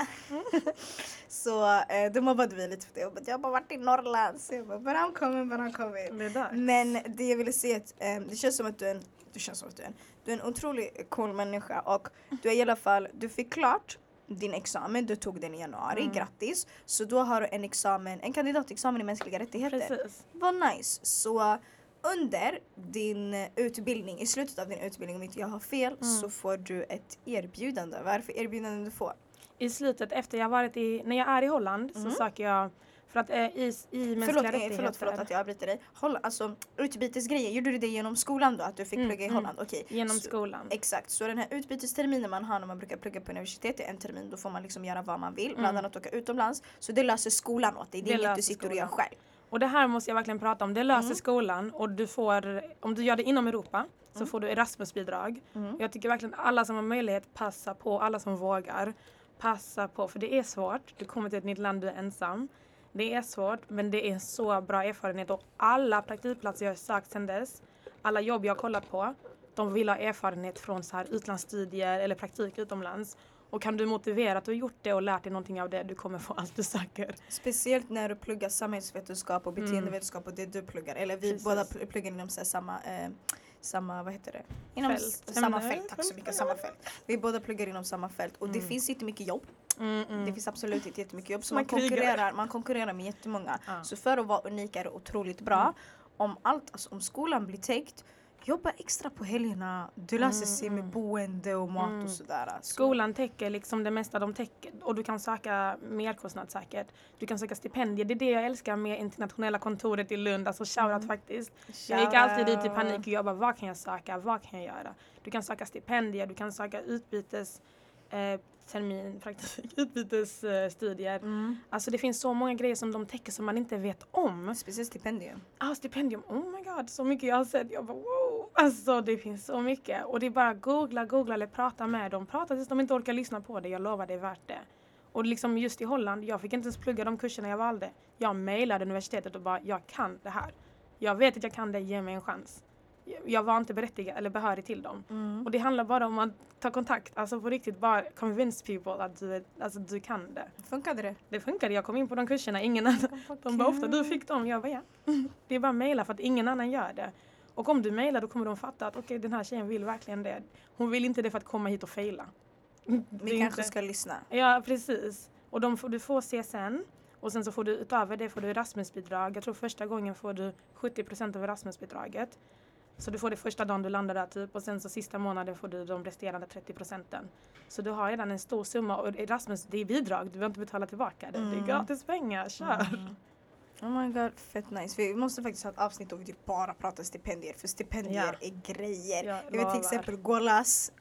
S1: så eh, då mobbade vi lite för det. Jag bara, jag har bara varit i Norrland. Så jag bara, but I'm coming, but I'm coming.
S2: Det är dags.
S1: Men det jag ville säga är att eh, det känns som att du är en, du känns som att du är en, du är en otroligt cool människa och du är i alla fall, du fick klart din examen, du tog den i januari,
S2: Mm.
S1: grattis. Så då har du en examen, en kandidatexamen i mänskliga rättigheter.
S2: Precis.
S1: Vad nice. Så under din utbildning, i slutet av din utbildning om inte jag har fel,
S2: Mm.
S1: så får du ett erbjudande. Vad är det för erbjudande du får?
S2: I slutet, efter jag varit i, när jag är i Holland
S1: Mm.
S2: så söker jag för att eh, i, i mänskliga
S1: Förlåt,
S2: rättigheter.
S1: förlåt, förlåt att jag avbryter dig. Håll, alltså utbytesgrejen, gjorde du det genom skolan då? Att du fick
S2: Mm,
S1: plugga i
S2: mm.
S1: Holland? Okej.
S2: Genom
S1: Så-
S2: skolan.
S1: Exakt, så den här utbytesterminen man har när man brukar plugga på universitet är en termin. Då får man liksom göra vad man vill, bland
S2: Mm.
S1: annat åka utomlands. Så det löser skolan åt dig, det är
S2: Det
S1: inget du sitter och gör
S2: skolan.
S1: själv.
S2: Och det här måste jag verkligen prata om. Det löser
S1: Mm.
S2: skolan och du får, om du gör det inom Europa så
S1: Mm.
S2: får du Erasmusbidrag.
S1: Mm.
S2: Jag tycker verkligen alla som har möjlighet, passa på. Alla som vågar, passa på. För det är svårt. Du kommer till ett nytt land, du är ensam. Det är svårt, men det är en så bra erfarenhet. Och alla praktikplatser jag har sökt sedan dess, alla jobb jag har kollat på, de vill ha erfarenhet från så här utlandsstudier eller praktik utomlands. Och kan du motivera att du har gjort det och lärt dig någonting av det, du kommer få allt du söker.
S1: Speciellt när du pluggar samhällsvetenskap och beteendevetenskap och det du pluggar. Eller vi
S2: Mm. Precis.
S1: båda pl- pluggar inom så samma, eh, samma, vad heter det? Inom
S2: Fält.
S1: samma fält, tack så mycket, samma fält. Vi båda pluggar inom samma fält och det
S2: Mm.
S1: finns inte mycket jobb.
S2: Mm, mm.
S1: Det finns absolut inte jättemycket jobb så
S2: Man
S1: konkurrerar, man konkurrerar med jättemånga.
S2: Ja.
S1: Så för att vara unik är det otroligt bra.
S2: Mm.
S1: Om allt, alltså om skolan blir täckt, jobba extra på helgerna. Det löser sig
S2: Mm,
S1: med
S2: mm.
S1: boende och mat
S2: Mm.
S1: och sådär. Så-
S2: Skolan täcker liksom det mesta de täcker och du kan söka merkostnad säkert. Du kan söka stipendier. Det är det jag älskar med internationella kontoret i Lund. Alltså shoutout
S1: Mm.
S2: faktiskt. Jag gick alltid dit i panik och bara, vad kan jag söka? Vad kan jag göra? Du kan söka stipendier, du kan söka utbytes eh, termin, praktik, utbytesstudier.
S1: Mm.
S2: Alltså det finns så många grejer som de täcker som man inte vet om.
S1: Speciellt stipendium.
S2: Ah, stipendium, oh my god, så mycket jag har sett. Jag bara wow. Alltså det finns så mycket. Och det är bara googla, googla eller prata med dem. Prata tills de inte orkar lyssna på det. Jag lovar det är värt det. Och liksom just i Holland, jag fick inte ens plugga de kurserna jag valde. Jag mejlade universitetet och bara, jag kan det här. Jag vet att jag kan det, ge mig en chans. Jag var inte berättigad eller behörig till dem.
S1: Mm.
S2: Och det handlar bara om att ta kontakt, alltså på riktigt bara convince people att du, alltså, du kan det.
S1: Funkade det?
S2: Det funkade, jag kom in på de kurserna, ingen annan de bara ofta, du fick dem. Jag bara ja. Det är bara att mejla för att ingen annan gör det. Och om du mejlar då kommer de fatta att okej den här tjejen vill verkligen det. Hon vill inte det för att komma hit och fejla. Är
S1: kanske
S2: inte-
S1: ska lyssna.
S2: Ja precis. Och de får, du får CSN och sen så får du utöver det får du Erasmusbidrag. Jag tror första gången får du 70% av Erasmusbidraget. Så du får det första dagen du landar där typ och sen så sista månaden får du de resterande 30 procenten. Så du har redan en stor summa och Erasmus det är bidrag, du behöver inte betala tillbaka det. Det är
S1: Mm.
S2: gratis pengar, kör!
S1: Mm. Oh my god, fett nice. Vi måste faktiskt ha ett avsnitt då vi typ bara pratar stipendier, för stipendier
S2: Ja.
S1: är grejer.
S2: Jag
S1: Jag vet till exempel Golas,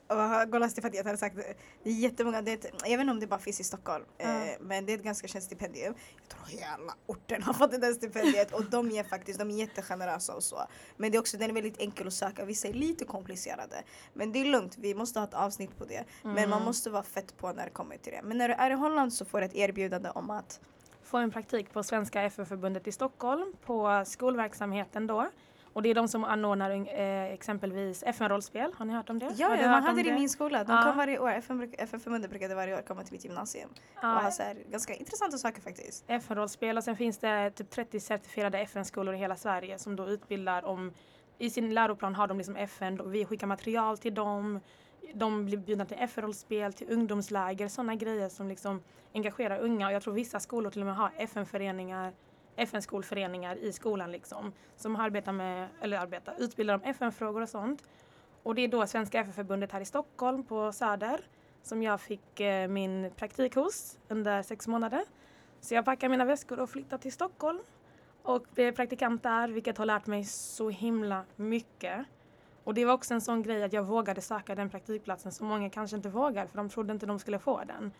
S1: Golas är jag hade sagt det, är jättemånga, det är ett, jag vet inte om det bara finns i Stockholm,
S2: Ja.
S1: eh, men det är ett ganska känt stipendium. Jag tror hela orten har fått det där stipendiet och de ger faktiskt, de är jättegenerösa och så. Men det är också, den är väldigt enkel att söka, vissa är lite komplicerade. Men det är lugnt, vi måste ha ett avsnitt på det. Men man
S2: Mm.
S1: måste vara fett på när det kommer till det. Men när du är i Holland så får du ett erbjudande om att
S2: Få en praktik på Svenska FN-förbundet i Stockholm på skolverksamheten då. Och det är de som anordnar eh, exempelvis FN-rollspel. Har ni hört om det?
S1: Ja, ja man hade det i min skola. De
S2: Ja.
S1: kom varje år. FN-förbundet brukade varje år komma till mitt gymnasium. Och
S2: Ja,
S1: ha så här, ganska intressanta saker faktiskt.
S2: FN-rollspel och sen finns det typ 30 certifierade FN-skolor i hela Sverige som då utbildar om i sin läroplan har de liksom FN, vi skickar material till dem, de blir bjudna till FN-rollspel, till ungdomsläger, sådana grejer som liksom engagerar unga och jag tror vissa skolor till och med har FN-föreningar, FN-skolföreningar i skolan liksom som arbetar med, eller arbetar, utbildar om FN-frågor och sånt. Och det är då Svenska FN-förbundet här i Stockholm på Söder som jag fick eh, min praktik hos under sex månader. Så jag packar mina väskor och flyttar till Stockholm och blev praktikant där, vilket har lärt mig så himla mycket. Och det var också en sån grej att jag vågade söka den praktikplatsen som många kanske inte vågar för de trodde inte de skulle få den.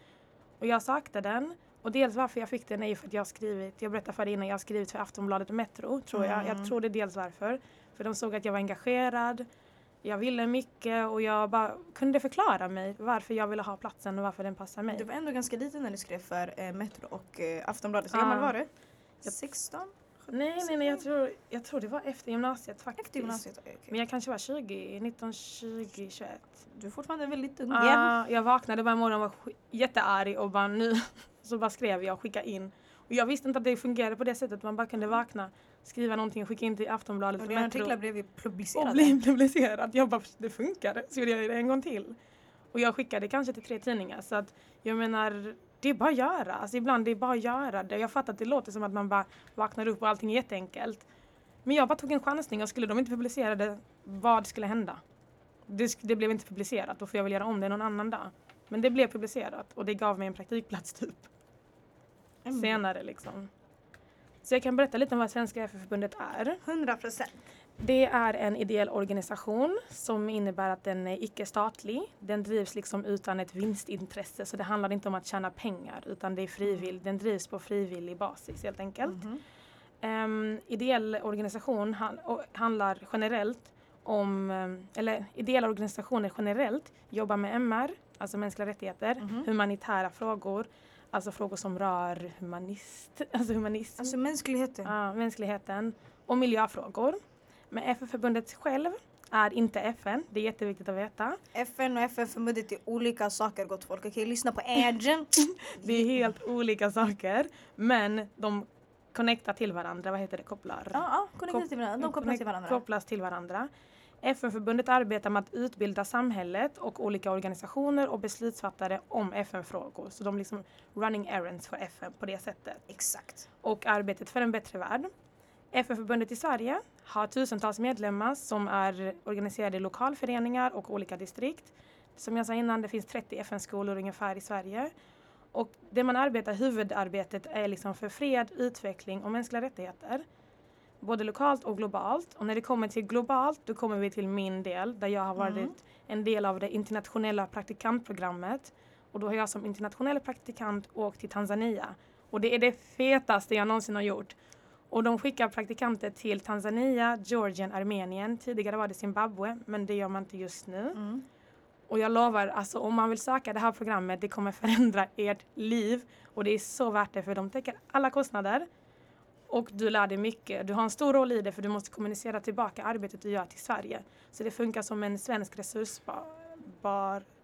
S2: Och jag sökte den och dels varför jag fick den är ju för att jag har skrivit, jag berättade för dig innan, jag har skrivit för Aftonbladet och Metro tror jag.
S1: Mm.
S2: Jag tror det är dels varför. För de såg att jag var engagerad. Jag ville mycket och jag bara kunde förklara mig varför jag ville ha platsen och varför den passar mig.
S1: Du var ändå ganska liten när du skrev för eh, Metro och eh, Aftonbladet. Hur gammal var du?
S2: Jag-
S1: 16?
S2: Nej, nej, nej, jag tror, jag tror det var efter gymnasiet faktiskt.
S1: Efter gymnasiet? Okej.
S2: Men jag kanske var 20, 19, 20, 21.
S1: Du är fortfarande väldigt ung. Igen.
S2: jag vaknade bara en morgon och var jättearg och bara nu, så bara skrev jag och skickade in. Och jag visste inte att det fungerade på det sättet, man bara kunde vakna, skriva någonting och skicka in till Aftonbladet
S1: Och dina artiklar blev ju
S2: och
S1: publicerade.
S2: bli publicerad. Jag bara, det funkade, så gjorde jag det en gång till. Och jag skickade kanske till tre tidningar så att jag menar, det är bara att göra. Alltså ibland det är bara att göra det. Jag fattar att det låter som att man bara vaknar upp och allting är jätteenkelt. Men jag bara tog en chansning och skulle de inte publicera det, vad skulle hända? Det, det blev inte publicerat, då får jag väl göra om det någon annan dag. Men det blev publicerat och det gav mig en praktikplats typ.
S1: Mm.
S2: Senare liksom. Så jag kan berätta lite om vad Svenska FF-förbundet är.
S1: 100 procent.
S2: Det är en ideell organisation som innebär att den är icke-statlig. Den drivs liksom utan ett vinstintresse så det handlar inte om att tjäna pengar utan det är frivillig, den drivs på frivillig basis helt enkelt.
S1: Mhm.
S2: Um, ideell organisation han, handlar generellt om, ehm, eller ideella organisationer generellt jobbar med MR, alltså mänskliga rättigheter,
S1: Mhm.
S2: humanitära frågor, alltså frågor som rör humanist, alltså humanism.
S1: Alltså mänskligheten.
S2: Ja, mänskligheten och miljöfrågor. Men FN-förbundet själv är inte FN, det är jätteviktigt att veta.
S1: FN och FN-förbundet är olika saker gott folk. Okej, lyssna på Edgen.
S2: Det är helt olika saker, men de connectar till varandra, vad heter det, kopplar?
S1: Ja, ja, connecta till varandra. De kopplas till varandra.
S2: Kopplas till varandra. FN-förbundet arbetar med att utbilda samhället och olika organisationer och beslutsfattare om FN-frågor. Så de liksom running errands för FN på det sättet.
S1: Exakt.
S2: och arbetet för en bättre värld. FN-förbundet i Sverige har tusentals medlemmar som är organiserade i lokalföreningar och olika distrikt. Som jag sa innan, det finns 30 FN-skolor ungefär i Sverige. Och det man arbetar, huvudarbetet är liksom för fred, utveckling och mänskliga rättigheter. Både lokalt och globalt. Och när det kommer till globalt, då kommer vi till min del där jag har varit
S1: Mm.
S2: en del av det internationella praktikantprogrammet. Och då har jag som internationell praktikant åkt till Tanzania. Och det är det fetaste jag någonsin har gjort. Och de skickar praktikanter till Tanzania, Georgien, Armenien. Tidigare var det Zimbabwe, men det gör man inte just nu.
S1: Mm.
S2: Och jag lovar, alltså om man vill söka det här programmet, det kommer förändra ert liv. Och det är så värt det, för de täcker alla kostnader. Och du lär dig mycket. Du har en stor roll i det, för du måste kommunicera tillbaka arbetet du gör till Sverige. Så det funkar som en svensk resursbas,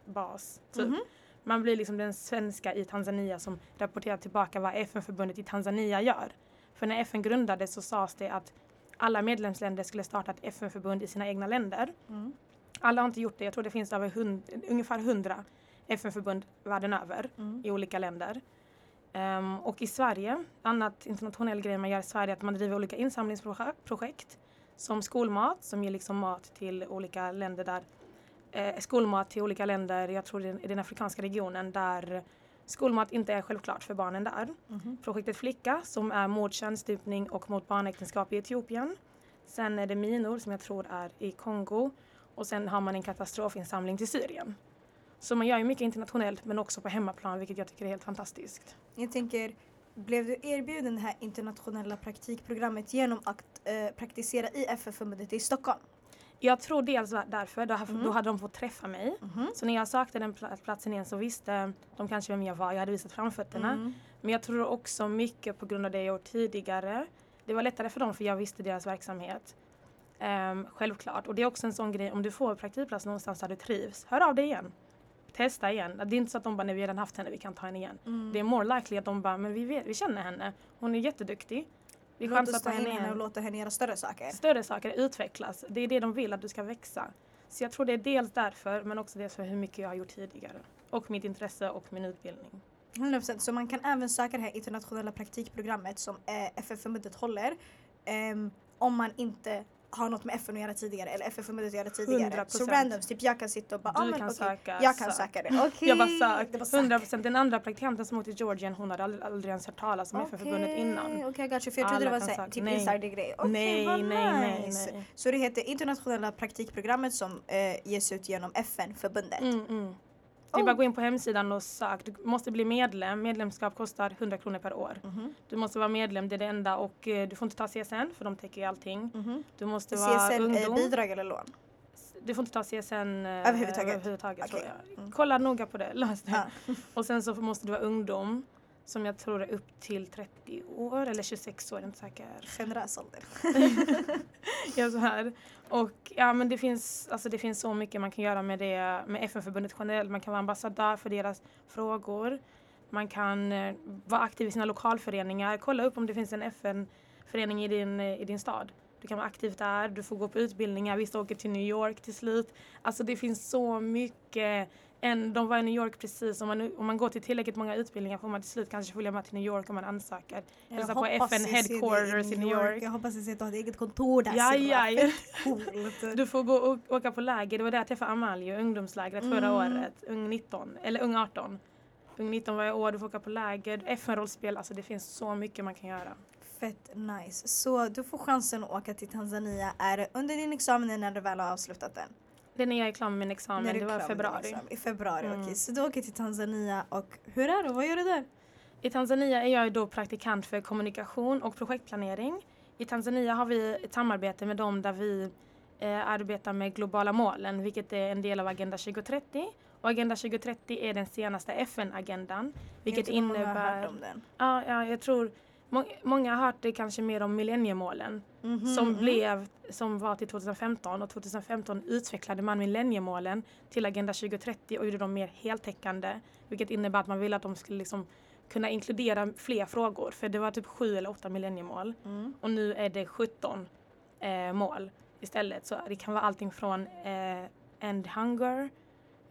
S2: bas, typ.
S1: Mhm.
S2: Man blir liksom den svenska i Tanzania som rapporterar tillbaka vad FN-förbundet i Tanzania gör. För när FN grundades så sades det att alla medlemsländer skulle starta ett FN-förbund i sina egna länder.
S1: Mm.
S2: Alla har inte gjort det. Jag tror det finns över hund, ungefär 100 FN-förbund världen över
S1: Mm.
S2: i olika länder. Ehm, och i Sverige, annat internationell grej man gör i Sverige är att man driver olika insamlingsprojekt som skolmat som ger liksom mat till olika länder där eh, skolmat till olika länder, jag tror det är i den afrikanska regionen där skolmat inte är självklart för barnen där.
S1: Mhm.
S2: Projektet Flicka som är mot könsstympning och mot barnäktenskap i Etiopien. Sen är det minor som jag tror är i Kongo och sen har man en katastrofinsamling till Syrien. Så man gör ju mycket internationellt men också på hemmaplan vilket jag tycker är helt fantastiskt.
S1: Jag tänker, blev du erbjuden det här internationella praktikprogrammet genom att eh, praktisera i FN-förbundet i Stockholm?
S2: Jag tror dels därför, då,
S1: Mm.
S2: då hade de fått träffa mig.
S1: Mhm.
S2: Så när jag sökte den pla- platsen igen så visste de kanske vem jag var, jag hade visat framfötterna.
S1: Mm.
S2: Men jag tror också mycket på grund av det jag gjort tidigare. Det var lättare för dem för jag visste deras verksamhet. Ehm, självklart. Och det är också en sån grej, om du får praktikplats någonstans där du trivs, hör av dig igen. Testa igen. Det är inte så att de bara, nej vi har redan haft henne, vi kan ta henne igen.
S1: Mm.
S2: Det är more likely att de bara, men vi, vet, vi känner henne. Hon är jätteduktig. Vi chansar på henne
S1: henne och
S2: igen.
S1: låta henne göra större saker.
S2: Större saker utvecklas. Det är det de vill, att du ska växa. Så jag tror det är dels därför, men också dels för hur mycket jag har gjort tidigare. Och mitt intresse och min utbildning.
S1: 100%. Så man kan även söka det här internationella praktikprogrammet som eh, FN-förbundet håller. ehm, om man inte har något med FN att göra tidigare eller FN-förbundet att göra tidigare. Så
S2: 100%.
S1: randoms, typ jag kan sitta och bara ah, men,
S2: kan
S1: okej,
S2: söka.
S1: Jag kan
S2: sök.
S1: söka det. Okej.
S2: Jag bara
S1: Det
S2: sök.
S1: var sök.
S2: 100 procent. Den andra praktikanten som åkte till Georgien, hon hade aldrig, aldrig ens hört talas om FN-förbundet
S1: Okej,
S2: innan.
S1: Okej, I got you. För jag trodde det
S2: Alla
S1: var
S2: kan
S1: så här,
S2: söka.
S1: typ
S2: Nej.
S1: insidergrej. Okej,
S2: nej,
S1: vad
S2: nej, nej,
S1: nice.
S2: nej.
S1: Så det heter internationella praktikprogrammet som eh, ges ut genom FN-förbundet.
S2: Mm, mm. Det är
S1: Oh.
S2: bara att gå in på hemsidan och sök. Du måste bli medlem. Medlemskap kostar 100 kronor per år.
S1: Mhm,
S2: Du måste vara medlem, det är det enda. Och eh, du får inte ta CSN för de täcker ju allting.
S1: mhm.
S2: Du måste vara
S1: CSN, eh,
S2: ungdom.
S1: bidrag eller lån?
S2: Du får inte ta CSN eh,
S1: Överhuvudtaget?
S2: överhuvudtaget jag.
S1: Mm.
S2: Kolla noga på det, lös det.
S1: Ja.
S2: Och sen så måste du vara ungdom som jag tror är upp till 30 år eller 26 år, jag är inte säker.
S1: Generös ålder.
S2: Ja, så här. Och ja, men det finns, alltså det finns så mycket man kan göra med det, med FN-förbundet generellt. Man kan vara ambassadör för deras frågor. Man kan eh, vara aktiv i sina lokalföreningar. Kolla upp om det finns en FN-förening i din, eh, i din stad. Du kan vara aktiv där, du får gå på utbildningar, vissa åker till New York till slut. Alltså det finns så mycket. En, de var i New York precis, om man, om man går till tillräckligt många utbildningar får man till slut kanske följa med till New York om man ansöker. Hälsa på FN
S1: jag
S2: headquarters i New York.
S1: Jag hoppas jag att du har ett eget kontor där.
S2: Ja, ja. Du får gå och åka på läger. Det var där jag träffade Amalie, ungdomslägret förra
S1: Mm.
S2: året. Ung 19, eller ung 18. Ung 19 varje år, du får åka på läger. FN-rollspel, alltså det finns så mycket man kan göra.
S1: Fett nice. Så du får chansen att åka till Tanzania. Är under din examen eller när du väl har avslutat den?
S2: Det är när jag är klar med min examen, det var februari.
S1: I februari,
S2: Mm.
S1: okej. Så du åker till Tanzania och hur är det? Vad gör du där?
S2: I Tanzania är jag då praktikant för kommunikation och projektplanering. I Tanzania har vi ett samarbete med dem där vi eh, arbetar med globala målen, vilket är en del av Agenda 2030. Och Agenda 2030 är den senaste FN-agendan, vilket
S1: Jag om många har
S2: innebär...
S1: hört om den.
S2: Ja, ja, jag tror må, många har hört det kanske mer om millenniemålen
S1: Mhm,
S2: som
S1: mhm.
S2: blev, som var till 2015 och 2015 utvecklade man millenniemålen till Agenda 2030 och gjorde dem mer heltäckande. Vilket innebär att man ville att de skulle liksom kunna inkludera fler frågor för det var typ sju eller åtta millenniemål
S1: Mm.
S2: och nu är det 17 eh, mål istället. Så det kan vara allting från eh, End Hunger,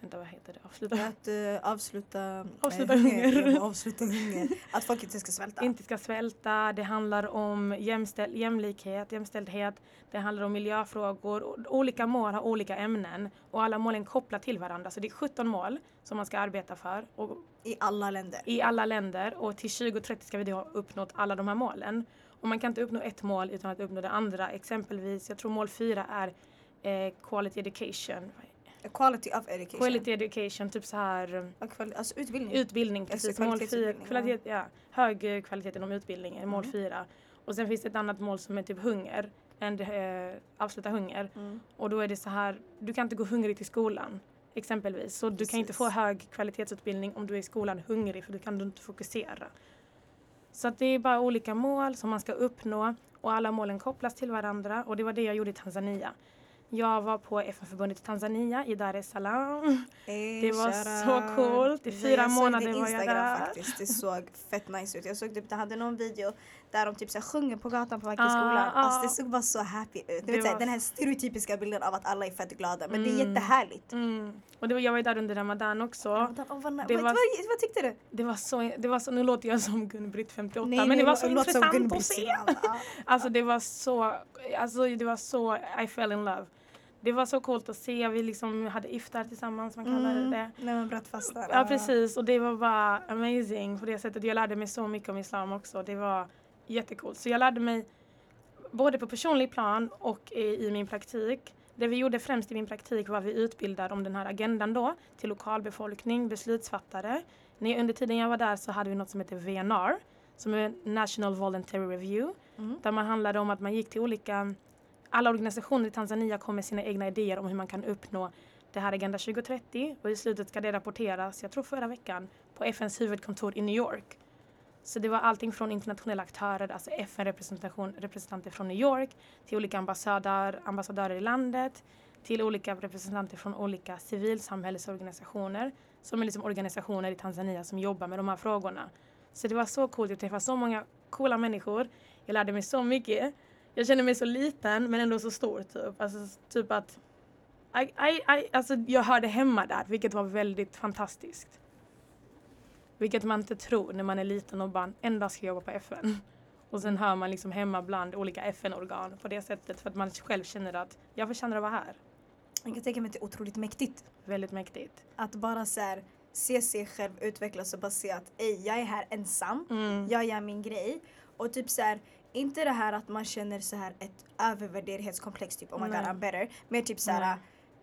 S2: vänta vad heter det, avsluta,
S1: Att eh, avsluta,
S2: Avsluta
S1: eh,
S2: hunger.
S1: Avsluta hunger. Att folk inte ska svälta.
S2: inte ska svälta, det handlar om jämställ, jämlikhet, jämställdhet, det handlar om miljöfrågor. Olika mål har olika ämnen och alla målen kopplar till varandra. Så det är 17 mål som man ska arbeta för och
S1: I alla länder.
S2: i alla länder och till 2030 ska vi ha uppnått alla de här målen. Och man kan inte uppnå ett mål utan att uppnå det andra. Exempelvis, jag tror mål fyra är eh, quality education.
S1: Quality of education.
S2: Quality education, typ så här
S1: kvali- alltså utbildning.
S2: Utbildning, precis. Mål fyra, kvalitet, ja. Hög eh, kvalitet inom utbildning är mål
S1: Mm.
S2: fyra. Och sen finns det ett annat mål som är typ hunger. En, eh, avsluta hunger.
S1: Mm.
S2: Och då är det så här, du kan inte gå hungrig till skolan. Exempelvis. Så du kan inte
S1: Precis.
S2: få hög kvalitetsutbildning om du är i skolan hungrig för då kan du inte fokusera. Så att det är bara olika mål som man ska uppnå och alla målen kopplas till varandra och det var det jag gjorde i Tanzania. Jag var på FN-förbundet i Tanzania i Dar es Salaam.
S1: Hey,
S2: Det var
S1: shoutout.
S2: så coolt. I fyra
S1: jag
S2: månader var jag där.
S1: faktiskt. Det såg fett nice ut. Jag såg typ, det hade någon video där de typ så sjunger på gatan på väg till
S2: Ah,
S1: skolan.
S2: ah.
S1: Alltså det såg bara så happy ut.
S2: Det
S1: vet, så här,
S2: var-
S1: den här stereotypiska bilden av att alla är fett glada. Men det är
S2: Mm.
S1: jättehärligt.
S2: Mm. Och det var, jag var ju där under Ramadan också.
S1: Ramadan, oh, vad,
S2: Det
S1: vad,
S2: var-
S1: vad, vad tyckte du?
S2: Det var så, det var så, nu låter jag som Gun-Britt 58
S1: Nej,
S2: men
S1: nej,
S2: det var så intressant att se. Alltså det var så, alltså det var så, I fell in love. Det var så coolt att se, vi liksom hade iftar tillsammans, man kallar
S1: Mm.
S2: det.
S1: Nej men brödfastar.
S2: Ja precis och det var bara amazing på det sättet. Jag lärde mig så mycket om islam också. Det var jättecoolt. Så jag lärde mig både på personlig plan och i, i min praktik. Det vi gjorde främst i min praktik var att vi utbildade om den här agendan då till lokalbefolkning, beslutsfattare. Under tiden jag var där så hade vi något som heter VNR som är National Voluntary Review.
S1: Mm.
S2: Där man handlade om att man gick till olika, alla organisationer i Tanzania kom med sina egna idéer om hur man kan uppnå det här Agenda 2030 och i slutet ska det rapporteras, jag tror förra veckan, på FNs huvudkontor i New York. Så det var allting från internationella aktörer, alltså FN-representation, representanter från New York, till olika ambassadör, ambassadörer i landet, till olika representanter från olika civilsamhällesorganisationer, som är liksom organisationer i Tanzania som jobbar med de här frågorna. Så det var så coolt, jag träffade så många coola människor, jag lärde mig så mycket. Jag känner mig så liten men ändå så stor typ. Alltså typ att I, I, I, alltså jag hörde hemma där, vilket var väldigt fantastiskt. Vilket man inte tror när man är liten och bara en dag ska jobba på FN. Och sen hör man liksom hemma bland olika FN-organ på det sättet för att man själv känner att jag förtjänar att vara här.
S1: Jag kan tänka mig att det är otroligt mäktigt.
S2: Väldigt mäktigt.
S1: Att bara så här, se sig själv utvecklas och bara se att ej, jag är här ensam.
S2: Mm.
S1: jag gör min grej. Och typ så här, inte det här att man känner så här ett övervärderingskomplex typ oh my god
S2: Nej.
S1: I'm better. Mer typ så här,
S2: Nej.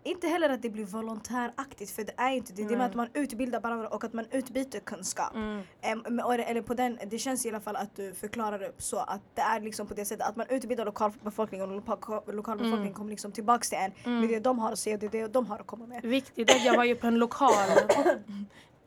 S1: Inte heller att det blir volontäraktigt för det är inte det. Det är med att man utbildar varandra och att man utbyter kunskap.
S2: Mm.
S1: Det- eller på den, det känns i alla fall att du förklarar det så att det är liksom på det sättet att man utbildar lokalbefolkningen och loka- lokalbefolkningen
S2: Mm.
S1: kommer liksom tillbaks till en med det de har att säga och det det de har att komma med.
S2: Viktigt att jag var ju på en lokal...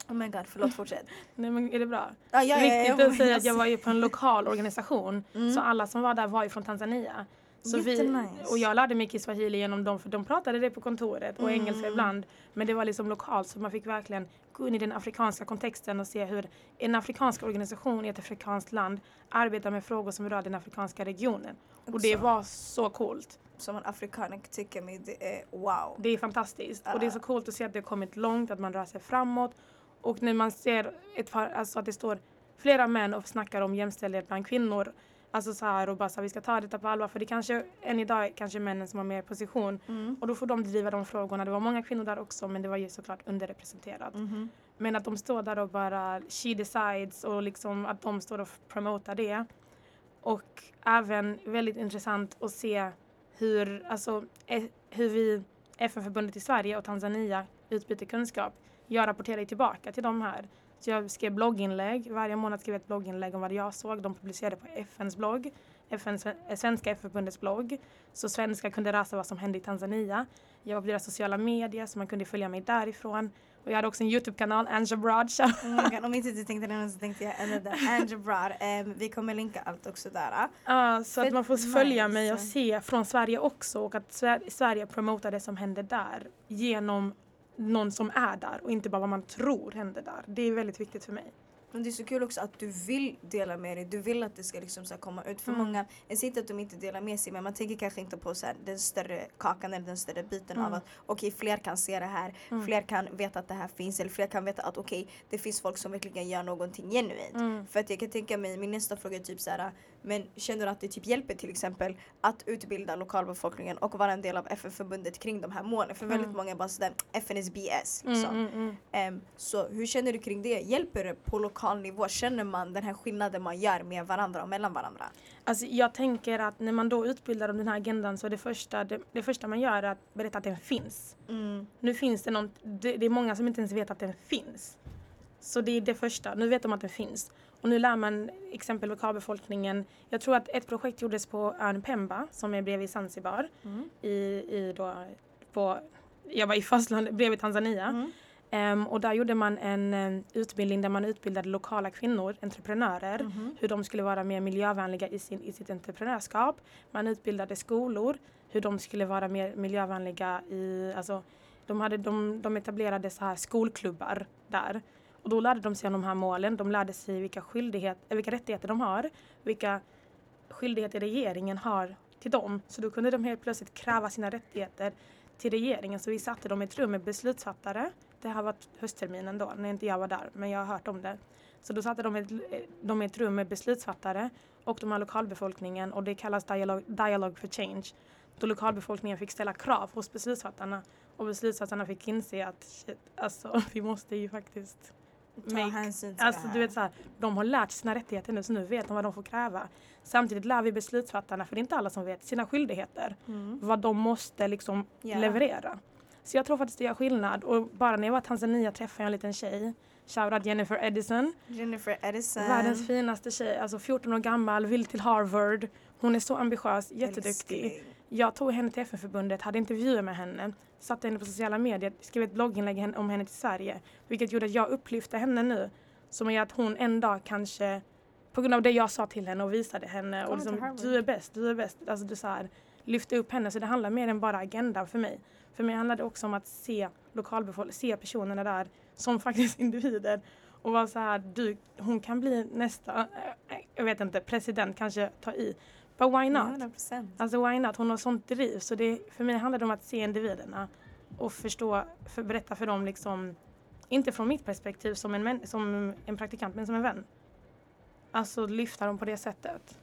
S1: Oh my god, förlåt fortsätt.
S2: Nej men är det bra?
S1: Ah, ja, ja,
S2: Viktigt
S1: ja,
S2: att säga att
S1: ja.
S2: jag var ju på en lokal organisation. Så alla som var där var ju från Tanzania. Så vi, och jag lärde mig kiswahili genom dem för de pratade det på kontoret och
S1: Mm.
S2: engelska ibland. Men det var liksom lokalt så man fick verkligen gå in i den afrikanska kontexten och se hur en afrikansk organisation i ett afrikanskt land arbetar med frågor som rör den afrikanska regionen. Och det
S1: Också.
S2: var så coolt.
S1: Som en afrikaner tycker mig, det är wow.
S2: Det är fantastiskt. Och det är så coolt att se att det har kommit långt, att man rör sig framåt. Och när man ser ett par, alltså att det står flera män och snackar om jämställdhet bland kvinnor. Alltså så här och bara så här, vi ska ta detta på allvar för det kanske än idag är kanske männen som har mer position.
S1: Mm.
S2: Och då får de driva de frågorna. Det var många kvinnor där också men det var ju såklart underrepresenterat.
S1: Mhm.
S2: Men att de står där och bara she decides och liksom att de står och promotar det. Och även väldigt intressant att se hur, alltså, eh, hur vi, FN-förbundet i Sverige och Tanzania utbyter kunskap. Jag rapporterar tillbaka till de här. Så jag skrev blogginlägg. Varje månad skrev jag ett blogginlägg om vad jag såg. De publicerade på FNs blogg. FNs, eh, Svenska FN-förbundets blogg. Så svenskar kunde läsa vad som hände i Tanzania. Jag var på deras sociala medier så man kunde följa mig därifrån. Och jag hade också en Youtube-kanal, Anja Broad.
S1: Oh om inte du tänkte det så tänkte jag där. Andrew Broad, em, vi kommer länka allt också där. ah.
S2: Ja, så att man får följa
S1: nice.
S2: mig och se från Sverige också och att Sver- Sverige promotar det som händer där genom någon som är där och inte bara vad man tror händer där. Det är väldigt viktigt för mig.
S1: Men det är så kul också att du vill dela med dig. Du vill att det ska liksom så komma ut. För
S2: Mm.
S1: många, jag säger inte att de inte delar med sig men man tänker kanske inte på så den större kakan eller den större biten
S2: Mm.
S1: av att okej fler kan se det här. Fler kan veta att det här finns eller fler kan veta att okej det finns folk som verkligen gör någonting genuint.
S2: Mm.
S1: För att jag kan tänka mig, min nästa fråga är typ så här, men känner du att det typ hjälper till exempel att utbilda lokalbefolkningen och vara en del av FN-förbundet kring de här målen? För väldigt många är bara sådär, FN is BS.
S2: Mm,
S1: Liksom.
S2: mm, mm.
S1: Ehm, så hur känner du kring det? Hjälper det på lokal nivå? Känner man den här skillnaden man gör med varandra och mellan varandra?
S2: Alltså, jag tänker att när man då utbildar om den här agendan så är det första, det, det första man gör är att berätta att den finns.
S1: Mm.
S2: Nu finns det någon, det, det är många som inte ens vet att den finns. Så det är det första, nu vet de att den finns. Och nu lär man exempel lokalbefolkningen. Jag tror att ett projekt gjordes på ön Pemba som är bredvid Zanzibar.
S1: Mm.
S2: I, i då, på, jag var i fastlandet bredvid Tanzania.
S1: Mm.
S2: Ehm, och där gjorde man en eh, utbildning där man utbildade lokala kvinnor, entreprenörer,
S1: Mhm.
S2: hur de skulle vara mer miljövänliga i, sin, i sitt entreprenörskap. Man utbildade skolor, hur de skulle vara mer miljövänliga i, alltså de, hade, de, de etablerade så här skolklubbar där. Och då lärde de sig om de här målen, de lärde sig vilka, skyldighet, eh, vilka rättigheter de har, vilka skyldigheter regeringen har till dem. Så då kunde de helt plötsligt kräva sina rättigheter till regeringen. Så vi satte dem i ett rum med beslutsfattare. Det här var höstterminen då, när inte jag var där, men jag har hört om det. Så då satte de i ett, de i ett rum med beslutsfattare och de här lokalbefolkningen och det kallas dialog, dialogue for change. Då lokalbefolkningen fick ställa krav hos beslutsfattarna och beslutsfattarna fick inse att shit, alltså vi måste ju faktiskt make-
S1: hänsyn till
S2: Alltså
S1: det här.
S2: du vet så här, de har lärt sina rättigheter nu så nu vet de vad de får kräva. Samtidigt lär vi beslutsfattarna, för det är inte alla som vet, sina skyldigheter.
S1: Mm.
S2: Vad de måste liksom
S1: Ja.
S2: leverera. Så jag tror faktiskt det gör skillnad. Och bara när jag var i Tanzania träffade jag en liten tjej. Shoutout Jennifer Edison.
S1: Jennifer Edison.
S2: Världens finaste tjej. Alltså 14 år gammal, vill till Harvard. Hon är så ambitiös, jätteduktig.
S1: Älskling.
S2: Jag tog henne till FN-förbundet, hade intervjuer med henne, satte henne på sociala medier, skrev ett blogginlägg om henne till Sverige. Vilket gjorde att jag upplyfte henne nu. Som gör att hon en dag kanske, på grund av det jag sa till henne och visade henne, och liksom, du är bäst, du är bäst. Alltså du så här, lyfte upp henne. Så det handlar mer än bara agendan för mig. För mig handlar det också om att se lokalbefolkningen, se personerna där som faktiskt individer. Och vara så här, du, hon kan bli nästa, eh, jag vet inte, president kanske ta i. But why not?
S1: 100%.
S2: Alltså why not? Hon har sånt driv. Så det, för mig handlar det om att se individerna och förstå, för, berätta för dem liksom, inte från mitt perspektiv som en, som en praktikant men som en vän. Alltså lyfta dem på det sättet.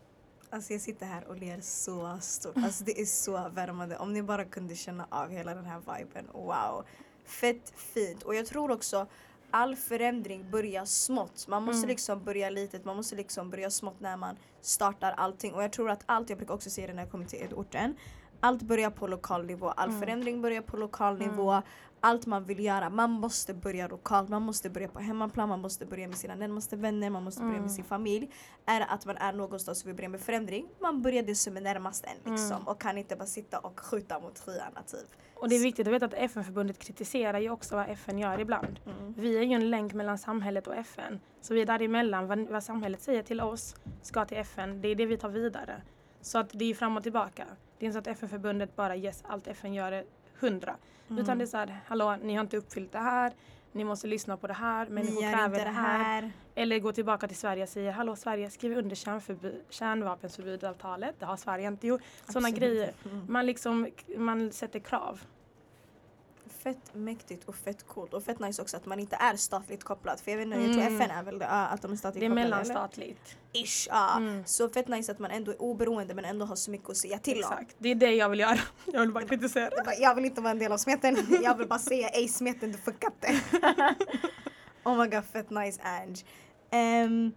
S1: Alltså jag sitter här och ler så stort. Alltså det är så värmande. Om ni bara kunde känna av hela den här viben. Wow. Fett fint. Och jag tror också all förändring börjar smått. Man måste
S2: Mm.
S1: liksom börja litet. Man måste liksom börja smått när man startar allting. Och jag tror att allt, jag brukar också säga det när jag kommer till orten. allt börjar på lokal nivå, all
S2: Mm.
S1: förändring börjar på lokal
S2: Mm.
S1: nivå. Allt man vill göra, man måste börja lokalt, man måste börja på hemmaplan, man måste börja med sina närmaste vänner, man måste börja med
S2: Mm.
S1: sin familj. Är att man är någonstans och vill börja med förändring, man börjar det som är närmast en liksom.
S2: Mm.
S1: Och kan inte bara sitta och skjuta mot skyarna typ.
S2: Och det är viktigt att veta att FN-förbundet kritiserar ju också vad FN gör ibland.
S1: Mm.
S2: Vi är ju en länk mellan samhället och FN. Så vi är däremellan. Vad, vad samhället säger till oss ska till FN. Det är det vi tar vidare. Så att det är fram och tillbaka. Det är inte så att FN-förbundet bara yes, allt FN gör är hundra.
S1: Mm.
S2: Utan det är så här, hallå, ni har inte uppfyllt det här. Ni måste lyssna på det här. Människor kräver det här. Eller gå tillbaka till Sverige och säga, hallå Sverige, skriv under kärnvapenförbudavtalet. Det har Sverige inte gjort. Sådana grejer.
S1: Mm.
S2: Man liksom, man sätter krav.
S1: Fett mäktigt och fett coolt och fett nice också att man inte är statligt kopplad. För jag vet inte, jag tror
S2: Mm.
S1: FN är väl det, att de är statligt
S2: Det är
S1: kopplade
S2: mellanstatligt.
S1: eller? Ish, ja.
S2: Mm.
S1: Så fett nice att man ändå är oberoende men ändå har så mycket att säga till om.
S2: Exakt, det är det jag vill göra. Jag vill bara kritisera.
S1: Jag bara, Jag vill inte vara en del av smeten, jag vill bara säga ej smeten du fuckat det. oh my god fett nice Ange. Um,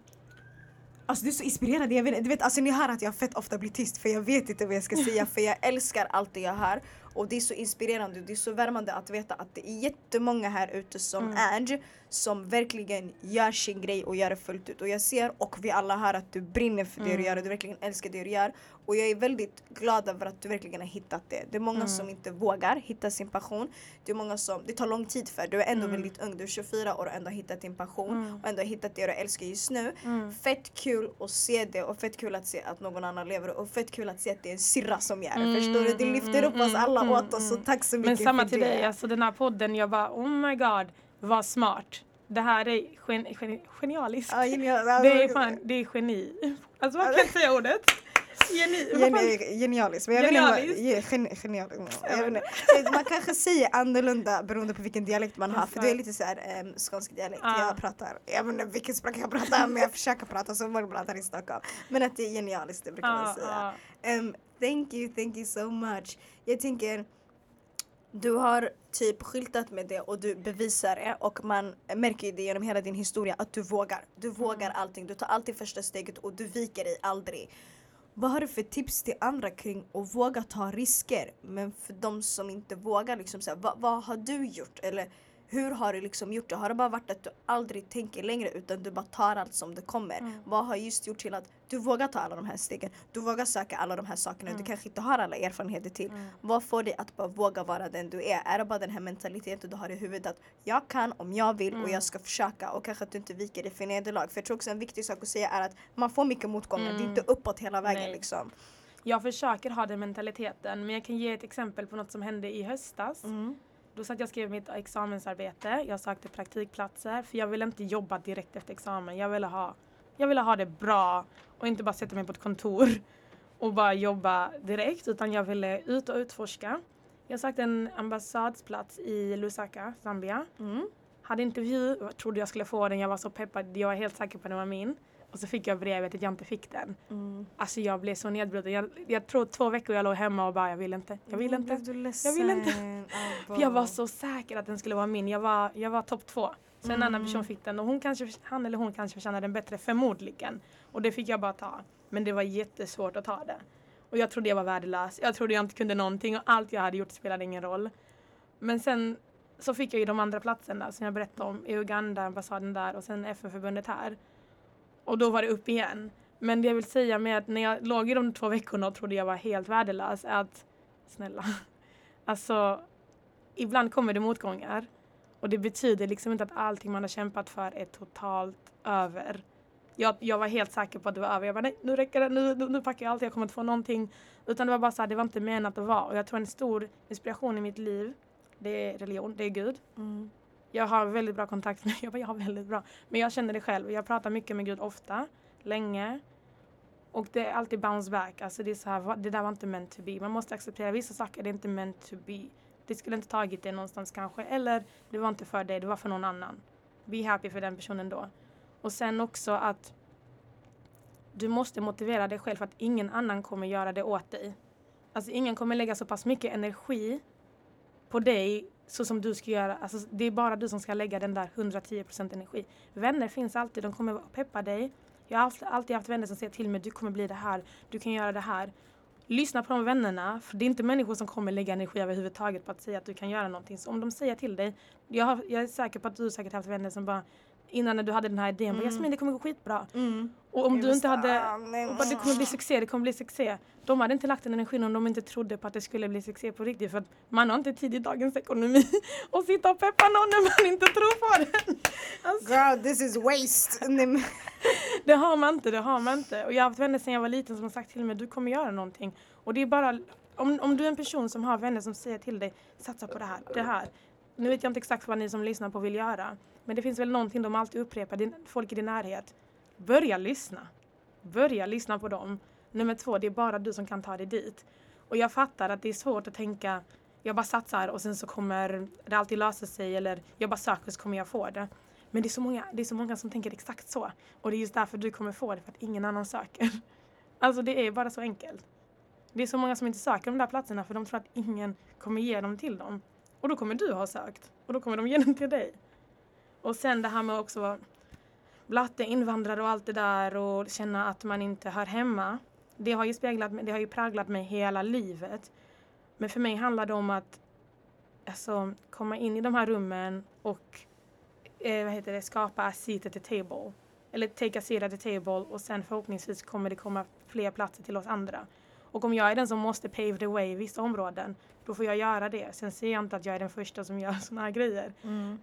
S1: Alltså du är så inspirerande, jag vet, du vet alltså ni hör att jag fett ofta blir tyst för jag vet inte vad jag ska säga för jag älskar allt det jag hör och det är så inspirerande, det är så värmande att veta att det är jättemånga här ute som
S2: Mm.
S1: Ange som verkligen gör sin grej och gör det fullt ut och jag ser och vi alla hör att du brinner för det
S2: Mm.
S1: du gör och du verkligen älskar det du gör och jag är väldigt glad över att du verkligen har hittat det. Det är många
S2: Mm.
S1: som inte vågar hitta sin passion. Det är många som, det tar lång tid för du är ändå
S2: Mm.
S1: väldigt ung, du är 24 år och ändå har hittat din passion
S2: Mm.
S1: och ändå har hittat det du älskar just nu.
S2: Mm.
S1: Fett kul att se det och fett kul att se att någon annan lever och fett kul att se att det är en sirra som gör det.
S2: Mm,
S1: Förstår du? Det lyfter upp oss alla åt oss
S2: mm.
S1: tack så
S2: Men
S1: mycket
S2: samma
S1: för
S2: till dig, alltså den här podden, jag bara oh my god, vad smart. Det här är gen, gen, genialiskt.
S1: Ja, genial.
S2: Det är fan, det är geni. Alltså man kan inte säga ordet. Geni.
S1: genialiskt. Men jag vet inte vad-
S2: Genialiskt.
S1: Jag vet inte. Man kanske säger annorlunda beroende på vilken dialekt man har. För det är lite såhär um, skånsk dialekt.
S2: Ja.
S1: Jag pratar, jag vet inte vilket språk jag pratar men jag försöker prata som folk pratar i Stockholm. Men att det är genialiskt det brukar man
S2: Ja,
S1: säga.
S2: ja.
S1: Um, thank you, thank you so much. Jag tänker, du har typ skyltat med det och du bevisar det och man märker det genom hela din historia att du vågar. Du vågar allting, du tar alltid första steget och du viker dig aldrig. Vad har du för tips till andra kring att våga ta risker? Men för de som inte vågar, liksom så här, vad, vad har du gjort? Eller hur har du liksom gjort det? Har det bara varit att du aldrig tänker längre utan du bara tar allt som det kommer?
S2: Mm.
S1: Vad har just gjort till att du vågar ta alla de här stegen? Du vågar söka alla de här sakerna
S2: Mm.
S1: du kanske inte har alla erfarenheter till.
S2: Mm.
S1: Vad får dig att bara våga vara den du är? Är det bara den här mentaliteten du har i huvudet att jag kan om jag vill och
S2: Mm.
S1: jag ska försöka och kanske att du inte viker dig för nederlag? För jag tror också en viktig sak att säga är att man får mycket motgångar, det är
S2: Mm.
S1: inte uppåt hela vägen
S2: Nej.
S1: liksom.
S2: Jag försöker ha den mentaliteten men jag kan ge ett exempel på något som hände i höstas.
S1: Mm.
S2: Då satt jag och skrev mitt examensarbete. Jag sökte praktikplatser för jag ville inte jobba direkt efter examen. Jag ville ha, jag ville ha det bra och inte bara sätta mig på ett kontor och bara jobba direkt utan jag ville ut och utforska. Jag sökte en ambassadsplats i Lusaka, Zambia.
S1: Mm.
S2: Hade intervju, trodde jag skulle få den, jag var så peppad, jag var helt säker på att den var min. Och så fick jag brevet att jag inte fick den.
S1: Mm.
S2: Alltså jag blev så nedbruten. Jag, jag tror två veckor jag låg hemma och bara jag vill inte, jag vill
S1: Mm,
S2: inte.
S1: ledsen?
S2: Jag vill inte. För jag var så säker att den skulle vara min. Jag var, jag var topp två. Så en annan
S1: Mm.
S2: person fick den och hon kanske, han eller hon kanske förtjänade den bättre, förmodligen. Och det fick jag bara ta. Men det var jättesvårt att ta det. Och jag trodde jag var värdelös. Jag trodde jag inte kunde någonting och allt jag hade gjort spelade ingen roll. Men sen så fick jag ju de andra platserna som jag berättade om i Uganda, ambassaden där och sen FN-förbundet här. Och då var det upp igen. Men det jag vill säga med att när jag låg i de två veckorna och trodde jag var helt värdelös är att snälla, alltså ibland kommer det motgångar och det betyder liksom inte att allting man har kämpat för är totalt över. Jag, jag var helt säker på att det var över. Jag bara nej, nu räcker det, nu, nu, nu packar jag allt, jag kommer inte få någonting. Utan det var bara så här, det var inte menat att vara. Och jag tror en stor inspiration i mitt liv, det är religion, det är Gud.
S1: Mm.
S2: Jag har väldigt bra kontakt med, jag bara, jag har väldigt bra. Men jag känner det själv, jag pratar mycket med Gud ofta, länge. Och det är alltid bounce back, alltså det är så här, det där var inte meant to be. Man måste acceptera vissa saker, det är inte meant to be. Det skulle inte tagit dig någonstans kanske, eller det var inte för dig, det var för någon annan. Be happy för den personen då. Och sen också att du måste motivera dig själv för att ingen annan kommer göra det åt dig. Alltså ingen kommer lägga så pass mycket energi på dig så som du ska göra. Alltså, det är bara du som ska lägga den där 110% energi. Vänner finns alltid, de kommer peppa dig. Jag har alltid, alltid haft vänner som säger till mig, du kommer bli det här, du kan göra det här. lyssna på de vännerna. För det är inte människor som kommer lägga energi överhuvudtaget på att säga att du kan göra någonting. Så om de säger till dig, jag, har, jag är säker på att du säkert haft vänner som bara innan när du hade den här idén, mm. Jasmin det kommer gå skitbra.
S1: Mm.
S2: Och om
S1: Jag
S2: du inte hade, och bara, det kommer bli succé, det kommer bli succé. De hade inte lagt den energin om de inte trodde på att det skulle bli succé på riktigt. För att man har inte tid i dagens ekonomi att sitta och peppa någon när man inte tror på den. Alltså,
S1: Girl, this is waste.
S2: Det har man inte, det har man inte. Och jag har haft vänner sedan jag var liten som har sagt till mig, du kommer göra någonting. Och det är bara, om, om du är en person som har vänner som säger till dig, satsa på det här, det här. Nu vet jag inte exakt vad ni som lyssnar på vill göra. Men det finns väl någonting de alltid upprepar, din, folk i din närhet. Börja lyssna. Börja lyssna på dem. Nummer två, det är bara du som kan ta dig dit. Och jag fattar att det är svårt att tänka, jag bara satsar och sen så kommer det alltid lösa sig eller jag bara söker så kommer jag få det. Men det är, så många, det är så många som tänker exakt så. Och det är just därför du kommer få det, för att ingen annan söker. Alltså det är bara så enkelt. Det är så många som inte söker de där platserna för de tror att ingen kommer ge dem till dem. Och då kommer du ha sökt. Och då kommer de ge dem till dig. Och sen det här med också vara blatte, invandrare och allt det där och känna att man inte hör hemma. Det har ju speglat mig, det har ju präglat mig hela livet. Men för mig handlar det om att alltså, komma in i de här rummen och eh, vad heter det, skapa a seat at the table. Eller take a seat at the table och sen förhoppningsvis kommer det komma fler platser till oss andra. Och om jag är den som måste pave the way i vissa områden, då får jag göra det. Sen ser jag inte att jag är den första som gör såna här grejer.